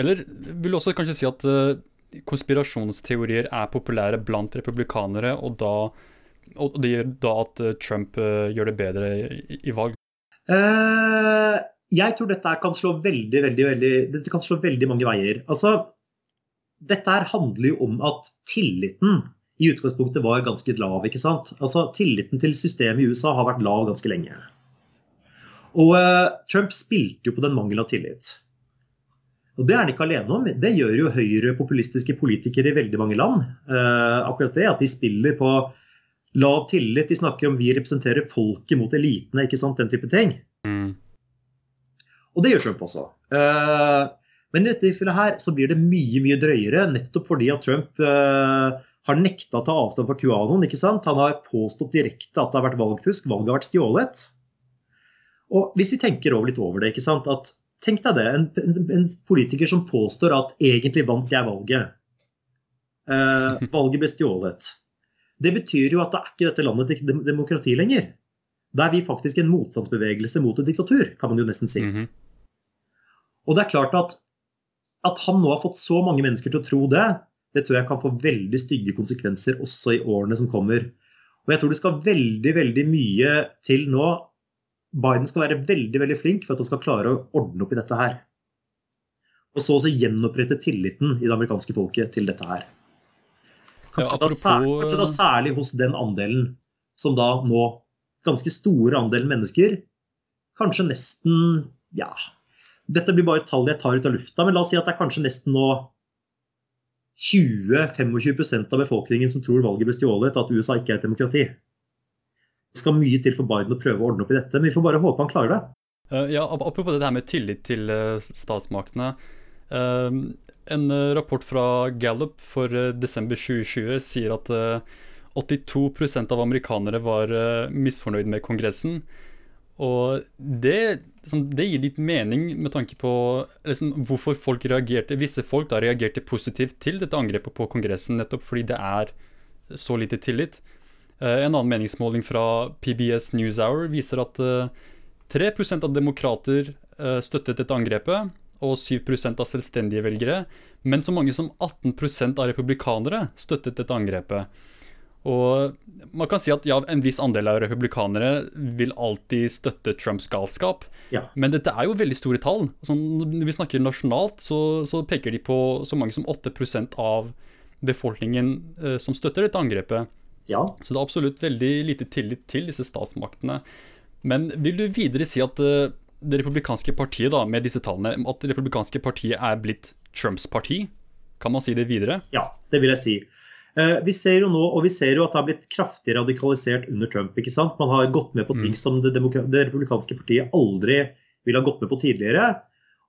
Speaker 1: Eller vil du også kanskje si at eh, konspirasjonsteorier er populære blant republikanere, og, da, og det gjør da at Trump gjør det bedre i, valg?
Speaker 2: Uh, jeg tror dette kan slå veldig, veldig, veldig, dette kan slå veldig mange veier. Altså, dette handler jo om at tilliten i utgangspunktet var ganske lav. ikke sant? Altså, Tilliten til systemet i USA har vært lav ganske lenge. Og uh, Trump spilte jo på den mangelen av tillit. Og Det er han ikke alene om. Det gjør jo høyrepopulistiske politikere i veldig mange land. Uh, akkurat det, At de spiller på lav tillit. De snakker om vi representerer folket mot elitene, ikke sant, den type ting.
Speaker 1: Mm.
Speaker 2: Og det gjør Trump også. Uh, men i dette tilfellet her så blir det mye mye drøyere, nettopp fordi at Trump uh, har nekta å ta avstand fra QAnon. ikke sant? Han har påstått direkte at det har vært valgfusk, valget har vært stjålet. Og hvis vi tenker over litt over det, ikke sant? at Tenk deg det, en, en, en politiker som påstår at egentlig vant jeg valget. Eh, (laughs) valget ble stjålet. Det betyr jo at det er ikke dette landet et demokrati lenger. Da er vi faktisk en motstandsbevegelse mot et diktatur, kan man jo nesten si.
Speaker 1: Mm -hmm.
Speaker 2: Og det er klart at, at han nå har fått så mange mennesker til å tro det, det tror jeg kan få veldig stygge konsekvenser også i årene som kommer. Og jeg tror det skal veldig, veldig mye til nå. Biden skal være veldig veldig flink for at han skal klare å ordne opp i dette her. Og så også gjenopprette tilliten i det amerikanske folket til dette her. Kanskje, ja, da, særlig, kanskje da særlig hos den andelen som da nå Ganske store andelen mennesker. Kanskje nesten Ja, dette blir bare et tall jeg tar ut av lufta, men la oss si at det er kanskje nesten nå 20-25 av befolkningen som tror valget ble stjålet, at USA ikke er et demokrati. Det skal mye til for Biden å prøve å ordne opp i dette, men vi får bare håpe han klarer det.
Speaker 1: Uh, ja, Apropos det her med tillit til uh, statsmaktene. Uh, en rapport fra Gallup for desember 2020 sier at 82% av amerikanere var misfornøyd med Kongressen. Og det, liksom, det, gir litt mening med tanke på liksom, hvorfor folk reagerte, visse folk da reagerte positivt til dette angrepet på Kongressen, nettopp fordi det er så lite tillit. Uh, en annen meningsmåling fra PBS NewsHour viser at uh, eh, 3% av demokrater uh, støttet dette angrepet, og 7% av selvstendige velgere. Men så mange som 18% av republikanere støttet dette angrepet. Og man kan si at ja, en viss andel av republikanere vil alltid støtte Trumps galskap.
Speaker 2: Ja.
Speaker 1: Men dette er jo veldig store tall. Altså, når vi snakker nasjonalt, så, så, peker de på så mange som 8% av befolkningen eh, som støtter dette angrepet.
Speaker 2: Ja.
Speaker 1: Så det er absolutt veldig lite tillit til disse statsmaktene. Men vil du videre si at eh, det republikanske partiet, da, med disse tallene, at det republikanske partiet er blitt Trumps parti? Kan man si det videre?
Speaker 2: Ja, det vil jeg si. Eh, vi ser jo nå, og vi ser jo at det har blitt kraftig radikalisert under Trump. ikke sant? Man har gått med på ting mm. som det, det republikanske partiet aldri ville ha gått med på tidligere.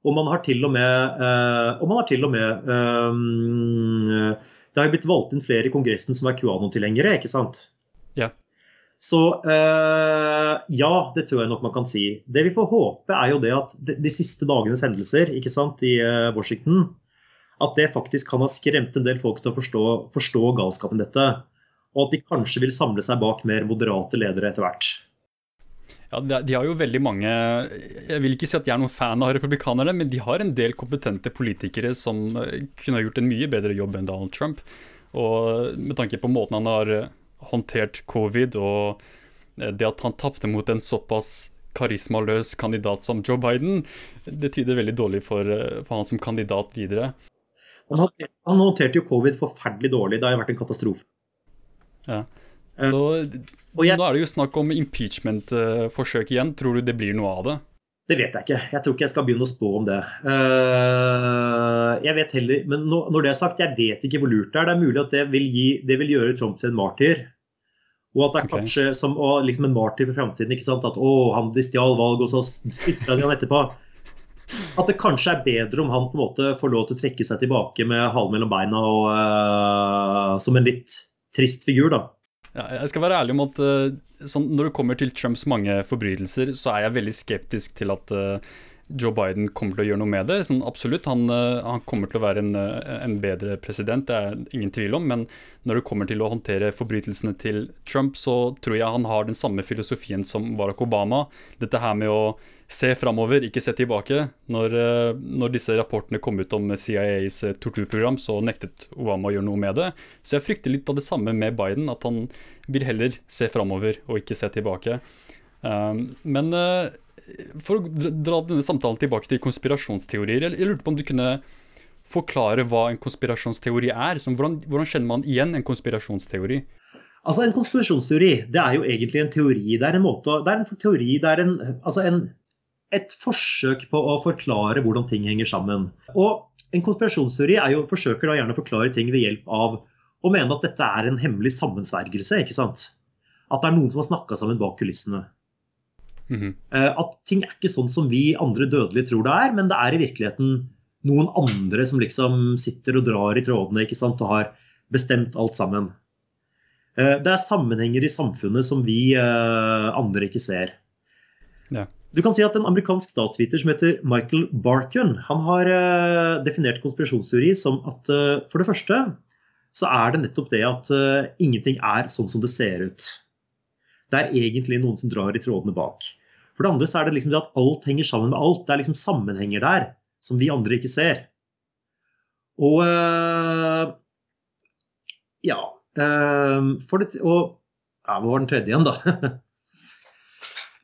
Speaker 2: Og man har til og med, uh, og man har til og med um, Det har blitt valgt inn flere i Kongressen som er QAnon-tilhengere, ikke sant?
Speaker 1: Ja.
Speaker 2: Så uh, ja, det tror jeg nok man kan si. Det vi får håpe, er jo det at de, de siste dagenes hendelser ikke sant, i Washington at det faktisk kan ha skremt en del folk til å forstå, forstå galskapen dette. Og at de kanskje vil samle seg bak mer moderate ledere etter hvert.
Speaker 1: Ja, De har jo veldig mange Jeg vil ikke si at jeg er noen fan av republikanerne, men de har en del kompetente politikere som eh, kunne ha gjort en mye bedre jobb enn Donald Trump. Og med tanke på måten han har eh, håndtert covid og eh, det at han tapte mot en såpass karismaløs kandidat som Joe Biden, det tyder veldig dårlig for, for han som kandidat videre.
Speaker 2: Han, han håndterte jo covid forferdelig dårlig. Det har vært en katastrofe.
Speaker 1: Ja. Så jeg, Nå er det jo snakk om impeachment-forsøk igjen. Tror du det blir noe av det?
Speaker 2: Det vet jeg ikke. Jeg tror ikke jeg skal begynne å spå om det. Uh, jeg vet heller, Men når det er sagt, jeg vet ikke hvor lurt det er. Det er mulig at det vil, gi, det vil gjøre Trump til en martyr. Og at det er okay. kanskje som liksom en martyr for framtiden. ikke sant? At å, han de stjal valg, og så styrta han etterpå. At det kanskje er bedre om han på en måte får lov til å trekke seg tilbake med halen mellom beina og uh, som en litt trist figur, da.
Speaker 1: Ja, jeg skal være ærlig om at uh, sånn, når det kommer til Trumps mange forbrytelser, så er jeg veldig skeptisk til at uh, Joe Biden kommer til å gjøre noe med det. Sånn, absolutt, han, han, kommer til å være en, en, bedre president, det er ingen tvil om. Men når det kommer til å håndtere forbrytelsene til Trump, så tror jeg han har den samme filosofien som Barack Obama. Dette her med å se framover, ikke se tilbake. Når, eh, når, disse rapportene kom ut om CIAs eh, torturprogram, så nektet Obama å gjøre noe med det. Så jeg frykter litt av det samme med Biden, at han vil heller se framover og ikke se tilbake. Um, men uh, for å dra denne samtalen tilbake til konspirasjonsteorier, jeg, lurte på om du kunne forklare hva en konspirasjonsteori er. Hvordan, hvordan kjenner man igjen en konspirasjonsteori?
Speaker 2: Altså En konspirasjonsteori det er jo egentlig en teori. Det er en måte, det er en teori, det er en, altså en et forsøk på å forklare hvordan ting henger sammen. Og en konspirasjonsteori er jo, forsøker da gjerne å forklare ting ved hjelp av å mene at dette er en hemmelig sammensvergelse. ikke sant? At det er noen som har snakka sammen bak kulissene. Mm -hmm. At ting er ikke sånn som vi andre dødelige tror det er, men det er i virkeligheten noen andre som liksom sitter og drar i trådene ikke sant? og har bestemt alt sammen. Eh, det er sammenhenger i samfunnet som vi eh, andre ikke ser. Ja. Du kan si at En amerikansk statsviter som heter Michael Barkun, han har uh, definert konspirasjonsteori som at uh, for det første så er det nettopp det at uh, ingenting er sånn som det ser ut. Det er egentlig noen som drar i trådene bak. For det andre så er det liksom det at alt henger sammen med alt. Det er liksom sammenhenger der som vi andre ikke ser. Og ja, for det, og ja, Hva var den tredje igjen, da? (laughs)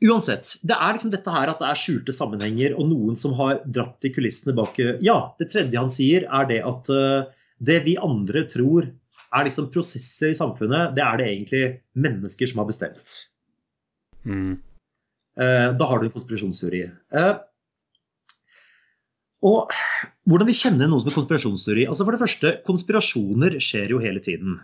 Speaker 2: Uansett, det er liksom dette her at det er skjulte sammenhenger og noen som har dratt i kulissene bak Ja, det tredje han sier, er det at uh, det vi andre tror er liksom prosesser i samfunnet, det er det egentlig mennesker som har bestemt. Mm. Uh, da har du en konspirasjonsteori. Og hvordan vi kjenner noe som er konspirasjonsteori? Altså For det første, konspirasjoner skjer jo hele tiden.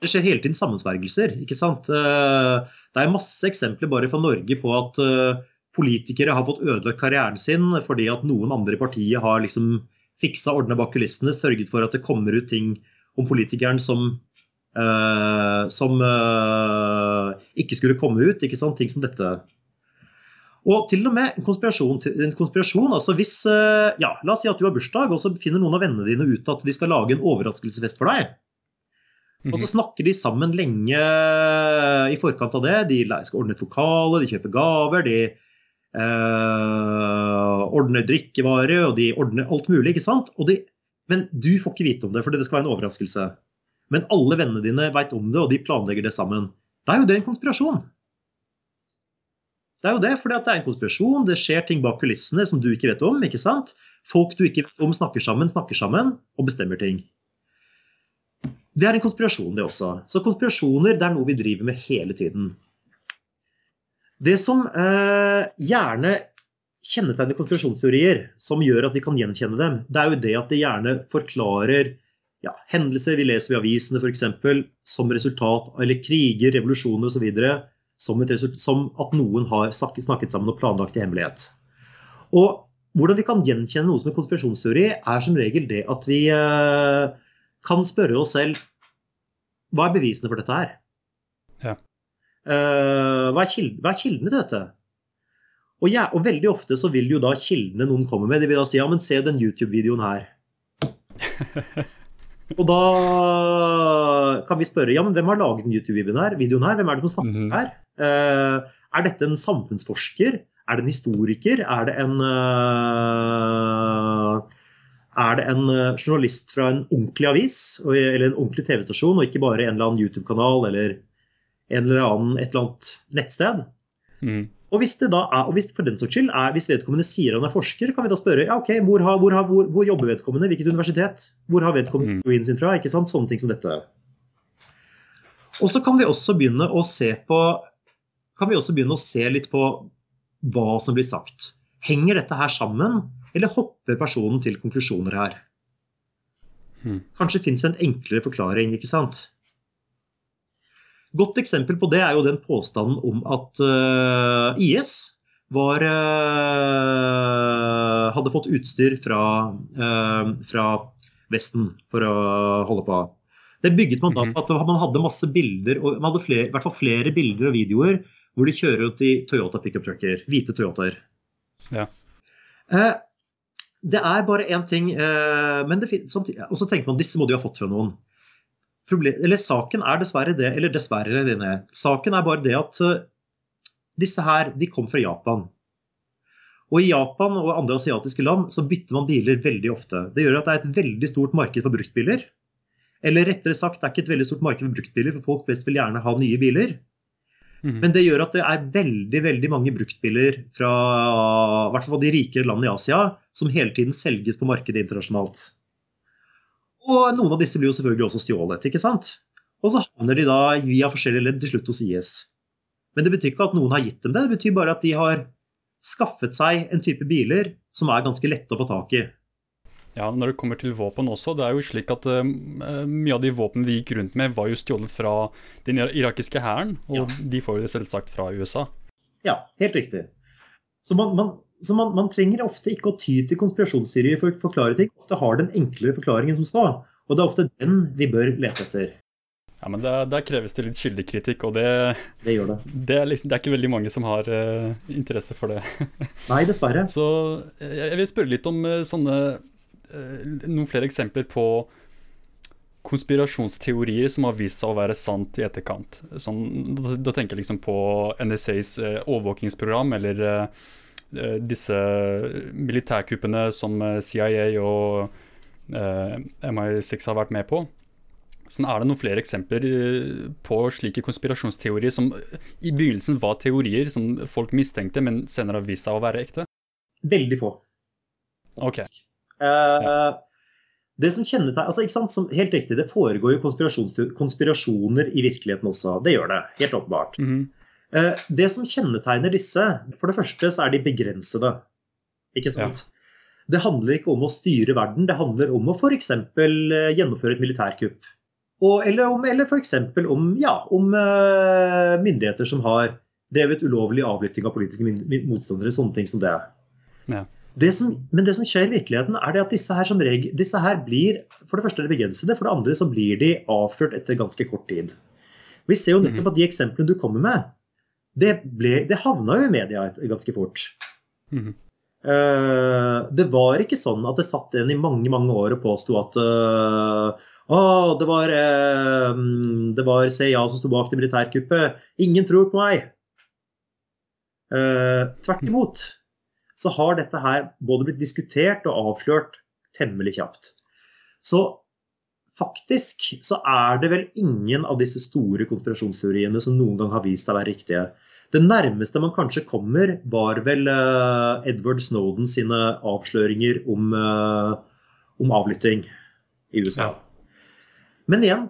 Speaker 2: Det skjer hele tiden sammensvergelser. ikke sant? Eh, det er masse eksempler bare fra Norge på at eh, politikere har fått ødelagt karrieren sin fordi at noen andre i partiet har liksom fiksa ordna bak kulissene, sørget for at det kommer ut ting om politikeren som, uh, som uh, ikke skulle komme ut. ikke sant? Ting som dette. Og til og med en konspirasjon. En konspirasjon altså hvis, uh, ja, La oss si at du har bursdag, og så finner noen av vennene dine ut at de skal lage en overraskelsesfest for deg. Og så mhm. snakker de sammen lenge i forkant av det. De skal ordne et lokale, de kjøper gaver, de eh, ordner drikkevarer og de ordner alt mulig. ikke sant? De, men du får ikke vite om det, for det skal være en overraskelse. Men alle vennene dine veit om det, og de planlegger det sammen. Da er jo det en konspirasjon. Det er jo det, fordi det er en konspirasjon, det skjer ting bak kulissene som du ikke vet om. ikke sant? Folk du ikke vet om snakker sammen, snakker sammen og bestemmer ting. Det er en konspirasjon, det også. Så konspirasjoner det er noe vi driver med hele tiden. Det som eh, gjerne kjennetegner konspirasjonsteorier, som gjør at vi kan gjenkjenne dem, det er jo det at de gjerne forklarer ja, hendelser vi leser i avisene f.eks. som resultat eller kriger, revolusjoner osv. Som, som at noen har snakket sammen og planlagt i hemmelighet. Og hvordan vi kan gjenkjenne noe som en konspirasjonsteori, er som regel det at vi eh, kan spørre oss selv hva er bevisene for dette her? Ja. Uh, hva, er kilden, hva, er kildene til dette? Og, ja, og, veldig ofte så vil jo da kildene noen komme med, de vil da si ja, men se den YouTube-videoen her. (laughs) og da kan vi spørre ja, men hvem har laget den YouTube-videoen her? Videoen her? Hvem er det som snakker mm -hmm. her? Uh, er dette en samfunnsforsker? Er det en historiker? Er det en uh, er det en eh, journalist fra en ordentlig avis eller en ordentlig TV-stasjon, og ikke bare en eller annen YouTube-kanal eller en eller annen, et eller annet nettsted. Mm. Og hvis det da er, og hvis for den saks skyld er, hvis vedkommende sier han er forsker, kan vi da spørre ja, ok, hvor, har, hvor, har, hvor, hvor jobber vedkommende, hvilket universitet? Hvor har vedkommende mm. sin fra? ikke sant, Sånne ting som dette. Og så kan vi også begynne å se på kan vi også begynne å se litt på hva som blir sagt. Henger dette her sammen, eller hopper personen til konklusjoner her?
Speaker 1: Hmm.
Speaker 2: Kanskje fins en enklere forklaring, ikke sant? Godt eksempel på det er jo den påstanden om at uh, IS var, uh, hadde fått utstyr fra, uh, fra, Vesten for å holde på. Det bygget man da på at man hadde masse bilder, og man hadde flere, i hvert fall flere bilder og videoer hvor de kjører ut i Toyota pickup trucker. Hvite Toyotaer.
Speaker 1: Ja.
Speaker 2: Det er bare én ting men det, samtidig, Og så tenker man disse må de ha fått fra noen problem, eller Saken er dessverre det, eller dessverre, Line, saken er bare det at uh, disse her de kom fra Japan. Og I Japan og andre asiatiske land så bytter man biler veldig ofte. Det gjør at det er et veldig stort marked for bruktbiler. Eller rettere sagt, det er ikke et veldig stort marked for bruktbiler, for folk flest vil gjerne ha nye biler.
Speaker 1: Mm.
Speaker 2: Men det gjør at det er veldig veldig mange bruktbiler fra hvert fall de rikere landene i Asia som hele tiden selges på markedet internasjonalt. Og noen av disse blir jo selvfølgelig også stjålet. ikke sant? Og så havner de da via forskjellige ledd til slutt hos IS. Men det betyr ikke at noen har gitt dem det, det betyr bare at de har skaffet seg en type biler som er ganske lette å få tak i.
Speaker 1: Ja, når det kommer til våpen også, det er jo slik at uh, mye av de våpnene de gikk rundt med, var jo stjålet fra den irakiske hæren, og
Speaker 2: Ja.
Speaker 1: de får jo det selvsagt fra USA.
Speaker 2: Ja, helt riktig. Så man, man, så man, man trenger ofte ikke å ty til konspirasjonsserier for å forklare ting. Ofte har den enklere forklaringen som sa, Og det er ofte den vi bør lete etter.
Speaker 1: Ja, men der, der kreves det litt kildekritikk, og det,
Speaker 2: Det gjør det.
Speaker 1: det, er liksom, det er ikke veldig mange som har uh, interesse for det.
Speaker 2: Nei, dessverre. (laughs)
Speaker 1: Så jeg, jeg vil spørre litt om uh, sånne Noen flere eksempler på konspirasjonsteorier som har vist seg å være sant i etterkant. Sånn, da, da tenker jeg liksom på NSAs eh, overvåkingsprogram, eller eh, disse militærkuppene som uh, CIA og eh, MI6 har vært med på. Sånn er det noen flere eksempler på slike konspirasjonsteorier som i begynnelsen var teorier som folk mistenkte, men senere har vist seg å være ekte?
Speaker 2: Veldig få.
Speaker 1: Ok.
Speaker 2: Eh, det som kjennetegner, altså ikke sant, som, Helt riktig, det foregår jo konspirasjoner i virkeligheten også. Det gjør det. Helt åpenbart.
Speaker 1: Mhm.
Speaker 2: Eh, Det som kjennetegner disse, for det første så er de begrensede. Ikke sant? Det handler ikke om å styre verden, det handler om å f.eks. gjennomføre et militærkupp. Og, eller om, eller f.eks. om, ja, om uh, myndigheter som har drevet ulovlig avlytting av politiske motstandere. Sånne ting som det.
Speaker 1: Ja.
Speaker 2: Det som, men det som skjer i virkeligheten, er det at disse her, som reg disse her blir For det første de begrensede, for det andre så blir de avslørt etter ganske kort tid. Vi ser jo nettopp at de eksemplene du kommer med, det, ble, det havna jo i media ganske fort.
Speaker 1: Mhm.
Speaker 2: Eh, det var ikke sånn at det satt en i mange mange år og påsto at uh, oh, det var, uh, det var CIA som sto bak det militærkuppet. Ingen tror på meg. Uh, tvert imot så har dette her både blitt diskutert og avslørt temmelig kjapt. Så faktisk så er det vel ingen av disse store konspirasjonsteoriene som noen gang har vist seg å være riktige. Det nærmeste man kanskje kommer, var vel uh, Edward Snowden sine avsløringer om, uh, om avlytting i USA. Men igjen,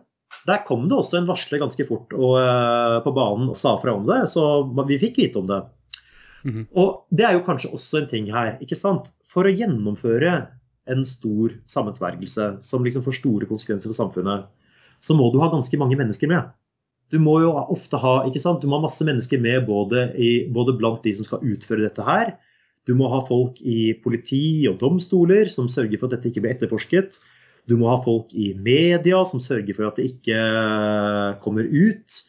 Speaker 2: der kom det også en varsler ganske fort og, uh, på banen og sa fra om det, så vi fikk vite om det.
Speaker 1: Mhm.
Speaker 2: Og det er jo kanskje også en ting her, ikke sant? For å gjennomføre en stor sammensvergelse som liksom får store konsekvenser for samfunnet, så må du ha ganske mange mennesker med. Du må jo ofte ha ikke sant? Du må ha masse mennesker med både, i, både blant de som skal utføre dette her. Du må ha folk i politi og domstoler som sørger for at dette ikke blir etterforsket. Du må ha folk i media som sørger for at det ikke kommer ut.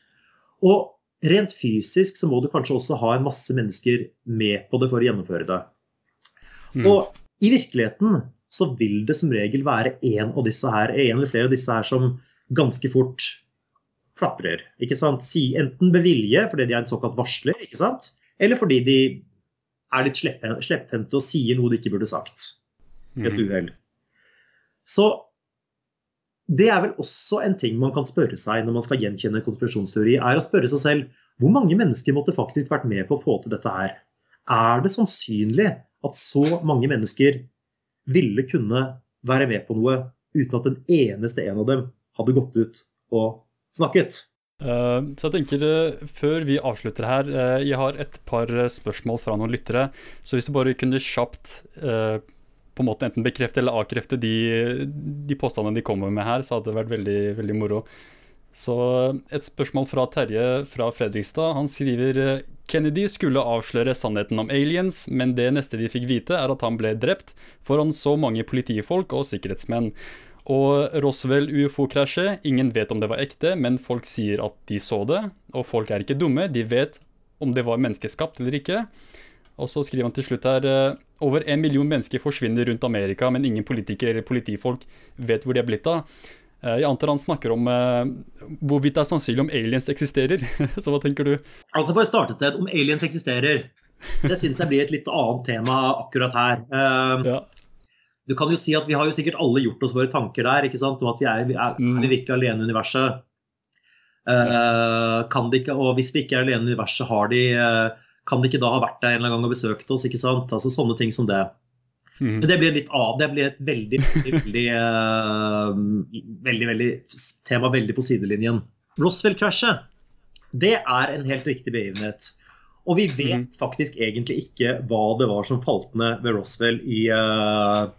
Speaker 2: Og rent fysisk så må du kanskje også ha en masse mennesker med på det for å gjennomføre det.
Speaker 1: Mm.
Speaker 2: Og i virkeligheten så vil det som regel være en av disse her, en eller flere av disse her som ganske fort plaprer. ikke sant? Si enten med vilje fordi de er en såkalt varsler, ikke sant? eller fordi de er litt slepphen- slepphendte og sier noe de ikke burde sagt et
Speaker 1: Mhm.
Speaker 2: uhell. Så det er vel også en ting man kan spørre seg når man skal gjenkjenne konspirasjonsteori, er å spørre seg selv hvor mange mennesker måtte faktisk vært med på å få til dette her? Er det sannsynlig at så mange mennesker ville kunne være med på noe uten at den eneste en av dem hadde gått ut og snakket?
Speaker 1: Uh, så jeg tenker, uh, før vi avslutter her, uh, jeg har et par spørsmål fra noen lyttere. Så hvis du bare kunne kjapt på en måte enten bekrefte eller avkrefte de, de påstandene de kommer med her, så hadde det vært veldig, veldig moro. Så et spørsmål fra Terje fra Fredrikstad. Han skriver Kennedy skulle avsløre sannheten om aliens, men det neste vi fikk vite, er at han ble drept foran så mange politifolk og sikkerhetsmenn. Og Roswell-ufo-krasjet, ingen vet om det var ekte, men folk sier at de så det. Og folk er ikke dumme, de vet om det var menneskeskapt eller ikke. Og så skriver han til slutt her over en million mennesker forsvinner rundt Amerika, men ingen politikere eller politifolk vet hvor de er blitt av. Eh, jeg antar han snakker om uh, hvorvidt det er sannsynlig om aliens eksisterer. (laughs) Så hva tenker du?
Speaker 2: Altså For å starte et om aliens eksisterer. Det syns jeg blir et litt annet tema akkurat her. Uh, ja. Du kan jo si at Vi har jo sikkert alle gjort oss våre tanker der ikke sant? om at vi er, vi er, mm. er vi virkelig alene i universet. Uh, kan de ikke, og Hvis vi ikke er alene i universet, har de, kan de ikke da ha vært der en eller annen gang og besøkt oss? ikke sant? Altså Sånne ting som det. Mm. Men det blir litt av, det blir et veldig, veldig, uh, veldig, veldig tema veldig på sidelinjen. Roswell-krasjet, det er en helt riktig begivenhet. Og vi vet mm. faktisk egentlig ikke hva det var som falt ned ved Roswell i uh,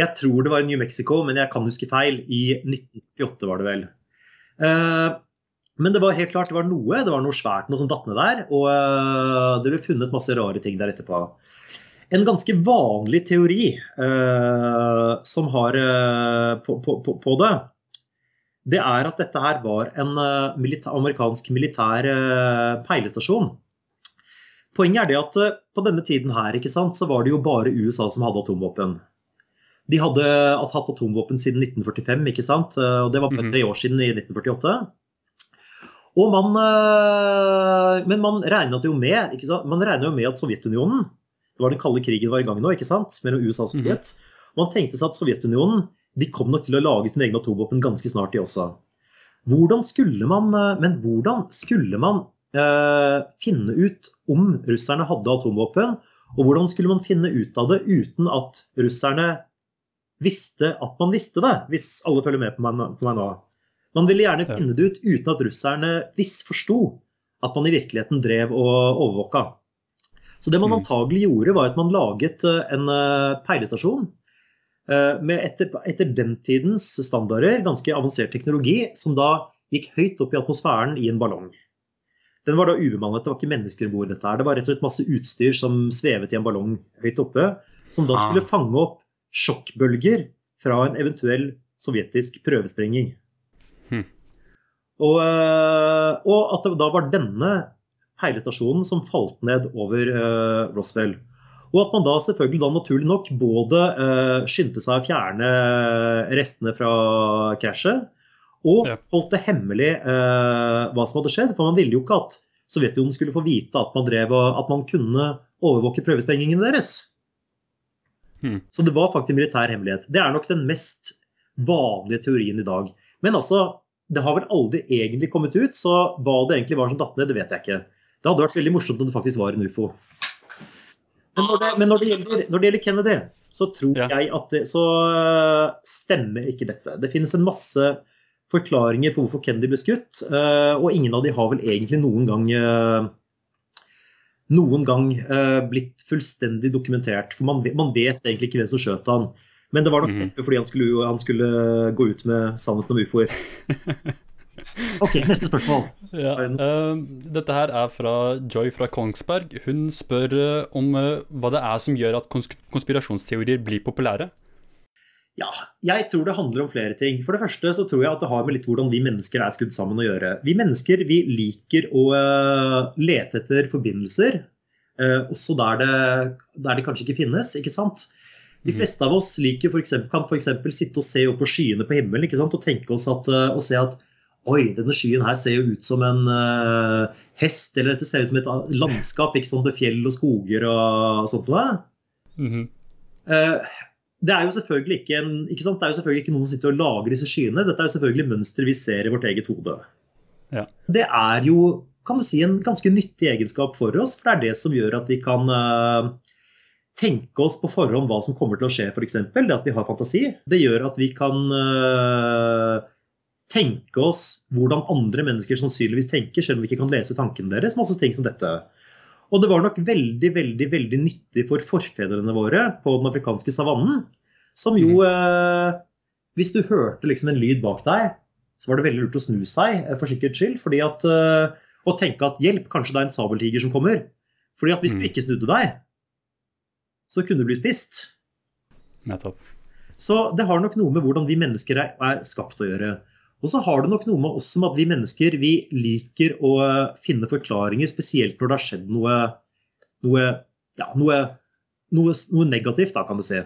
Speaker 2: Jeg tror det var i New Mexico, men jeg kan huske feil. I 1948 var det vel. Uh, men det var helt klart det var noe. Det var noe svært noe som datt ned der. Og uh, det ble funnet masse rare ting der etterpå. En ganske vanlig teori uh, som har uh, på, på, på, det, det er at dette her var en uh, milita amerikansk militær peilestasjon. Poenget er det at på denne tiden her sant, så var det jo bare USA som hadde atomvåpen. De hadde hatt atomvåpen siden 1945, ikke sant? og det var bare mhm. tre år siden, i 1948. Og man, men man regnet jo med, man regnet jo med at Sovjetunionen det var den kalde krigen var i gang nå, ikke sant? mellom USA og Sovjet. Mm. Man tenkte seg at Sovjetunionen de kom nok til å lage sine egne atomvåpen ganske snart, de også. Hvordan skulle man, eh, men hvordan skulle man eh, finne ut om russerne hadde atomvåpen? Og hvordan skulle man finne ut av det uten at russerne visste at man visste det? Hvis alle følger med på meg, på meg nå. Man ville gjerne finne det ut uten at russerne forsto at man i virkeligheten drev og overvåka. Så det man mm. antagelig gjorde, var at man laget eh, en eh, peilestasjon eh, med etter, etter, den tidens standarder ganske avansert teknologi, som da gikk høyt opp i atmosfæren i en ballong. Den var da ubemannet, det var ikke mennesker om bord dette her. Det var rett og slett masse utstyr som svevet i en ballong høyt oppe, som da skulle ah. fange opp sjokkbølger fra en eventuell sovjetisk prøvesprenging. Hm. Og, og, at det da var denne peilestasjonen som falt ned over uh, Roswell. Og at man da selvfølgelig da naturlig nok både uh, skyndte seg å fjerne restene fra krasjet, og ja. holdt det hemmelig uh, hva som hadde skjedd. For man ville jo ikke at Sovjetunionen skulle få vite at man, drev, at man kunne overvåke prøvesprengingene deres. Hmm. Så det var faktisk militær hemmelighet. Det er nok den mest vanlige teorien i dag. Men altså, det har vel aldri egentlig kommet ut, så hva det egentlig var som datt ned, det vet jeg ikke. Det hadde vært veldig morsomt om det faktisk var en ufo. Men når det, men når det, gjelder, når det gjelder, Kennedy, så tror ja. jeg at det, så eh, stemmer ikke dette. Det finnes en masse forklaringer på hvorfor Kennedy ble skutt, eh, og ingen av de har vel egentlig noen gang eh, noen gang blitt fullstendig dokumentert. For man, man, vet egentlig ikke hvem som skjøt han. Men det var nok mhm. neppe fordi han skulle, han skulle gå ut med sannheten om ufoer. (laughs) Ok, neste spørsmål. Ja,
Speaker 1: uh, dette her er fra Joy fra Kongsberg. Hun spør uh, om uh, hva det er som gjør at kons konspirasjonsteorier blir populære.
Speaker 2: Ja, jeg tror det handler om flere ting. For det første så tror jeg at det har med litt hvordan vi mennesker er skudd sammen å gjøre. Vi mennesker vi liker å lete etter forbindelser, også der det, der det kanskje ikke finnes. ikke sant? De mhm. fleste av oss liker for eksempel, kan f.eks. sitte og se opp på skyene på himmelen ikke sant? og tenke oss at, og se at Oi, denne skyen her ser jo ut som en uh, hest, eller dette ser ut som et landskap ikke sant, med fjell og skoger og sånt noe. Mm -hmm. uh, det er jo selvfølgelig ikke, en, ikke sant? Det er jo selvfølgelig ikke noen som sitter og lager disse skyene. Dette er jo selvfølgelig mønstre vi ser i vårt eget hode. Ja. Det er jo kan du si, en ganske nyttig egenskap for oss, for det er det som gjør at vi kan uh, tenke oss på forhånd hva som kommer til å skje, f.eks. Det at vi har fantasi. Det gjør at vi kan tenke oss hvordan andre mennesker sannsynligvis tenker, selv om vi ikke kan lese tankene deres. Masse ting som dette. Og det var nok veldig veldig, veldig nyttig for forfedrene våre på den afrikanske savannen, som jo eh, Hvis du hørte liksom en lyd bak deg, så var det veldig lurt å snu seg eh, for sikkerhets skyld. fordi at, eh, Og tenke at hjelp, kanskje det er en sabeltiger som kommer. Fordi at hvis du
Speaker 1: Mm.
Speaker 2: ikke snudde deg, så kunne du blitt spist.
Speaker 1: Nettopp.
Speaker 2: Så det har nok noe med hvordan vi mennesker er, er skapt å gjøre. Og så har det nok noe med oss som at vi mennesker vi liker å finne forklaringer, spesielt når det har skjedd noe noe, ja, noe, noe, noe negativt, da, kan du si.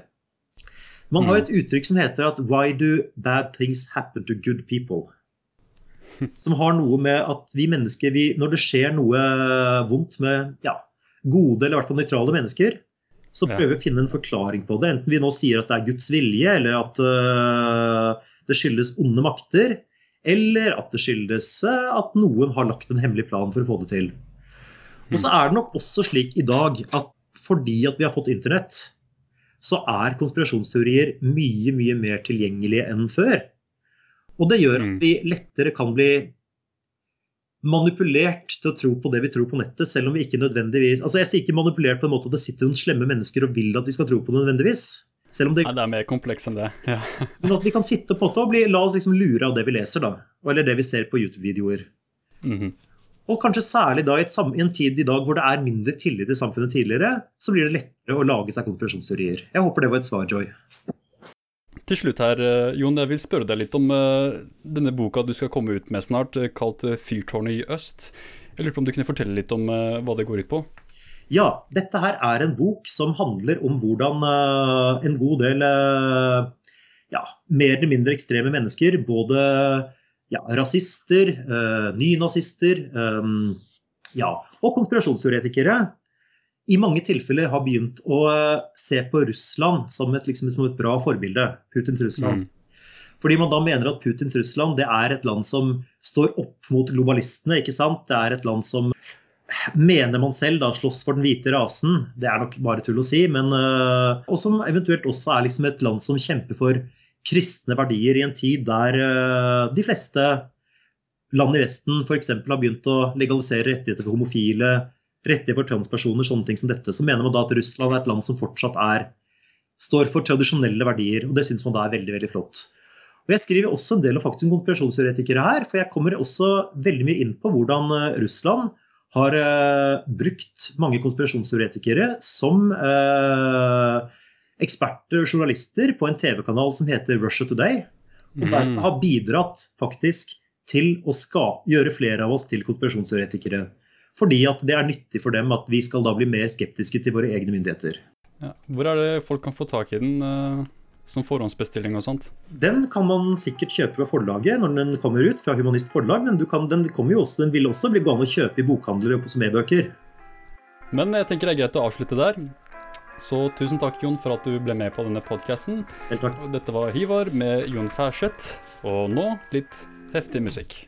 Speaker 2: Man har et uttrykk som heter at 'why do bad things happen to good people'? (laughs) Som har noe med at vi mennesker, vi, når det skjer noe vondt med ja, gode eller i hvert fall nøytrale mennesker, så prøver vi å finne en forklaring på det. Enten vi nå sier at det er Guds vilje, eller at uh, det skyldes onde makter, eller at det skyldes øh, at noen har lagt en hemmelig plan for å få det til. Og så er det nok også slik i dag at fordi at vi har fått internett, så er konspirasjonsteorier mye, mye mer tilgjengelige enn før. Og det gjør
Speaker 1: Mm.
Speaker 2: at vi lettere kan bli manipulert til å tro på det vi tror på nettet, selv om vi ikke nødvendigvis Altså Jeg sier ikke manipulert på en måte at det sitter noen slemme mennesker og vil at vi skal tro på det nødvendigvis. Selv om det,
Speaker 1: ja, det er mer kompleks enn det. (laughs) Ja.
Speaker 2: Men at vi kan sitte på det og bli, la oss liksom lure av det vi leser, da. Eller det vi ser på YouTube-videoer.
Speaker 1: Mhm.
Speaker 2: Og kanskje særlig da i, et, i en tid i dag hvor det er mindre tillit i samfunnet tidligere, så blir det lettere å lage seg konspirasjonsteorier. Jeg håper det var et svar, Joy.
Speaker 1: Til slutt her, eh, Jon, jeg vil spørre deg litt om eh, denne boka du skal komme ut med snart, eh, kalt 'Fyrtårnet i øst'. Jeg lurer på om du kunne fortelle litt om hva det går ut på?
Speaker 2: Ja, dette her er en bok som handler om hvordan en god del ja, mer eller mindre ekstreme mennesker, både ja, rasister, nynazister ja, og konspirasjonsteoretikere, i mange tilfeller har begynt å eh, se på Russland som et, liksom, som et bra forbilde. Putins Russland.
Speaker 1: Mm.
Speaker 2: Fordi man da mener at Putins Russland det er et land som står opp mot globalistene. ikke sant? Det er et land som mener man selv da slåss for den hvite rasen. Det er nok bare tull å si. men øh, Og som eventuelt også er liksom et land som kjemper for kristne verdier i en tid der øh, de fleste land i Vesten f.eks. har begynt å legalisere rettigheter for homofile, rettigheter for transpersoner, sånne ting som dette. Så mener man da at Russland er et land som fortsatt er, står for tradisjonelle verdier. Og det syns man da er veldig, veldig flott. Og Jeg skriver også en del om faktisk konspirasjonsteoretikere her, for jeg kommer også veldig mye inn på hvordan øh, Russland har eh, brukt mange konspirasjonsteoretikere som eh, eksperter og journalister på en TV-kanal som heter Russia Today. Og der
Speaker 1: Mm.
Speaker 2: har bidratt faktisk til å ska- gjøre flere av oss til konspirasjonsteoretikere. Fordi at det er nyttig for dem at vi skal da bli mer skeptiske til våre egne myndigheter.
Speaker 1: Ja. Hvor er det folk kan få tak i den uh, som forhåndsbestilling og sånt?
Speaker 2: Den kan man sikkert kjøpe ved forlaget når den kommer ut fra Humanist Forlag, men du kan, den, jo også, den vil også bli gående å kjøpe i bokhandlere og som e-bøker.
Speaker 1: Men jeg tenker det er greit å avslutte der. Så tusen takk, Jon, for at du ble med på denne podkasten. Dette var Hivar med Jon Færseth, og nå litt heftig musikk.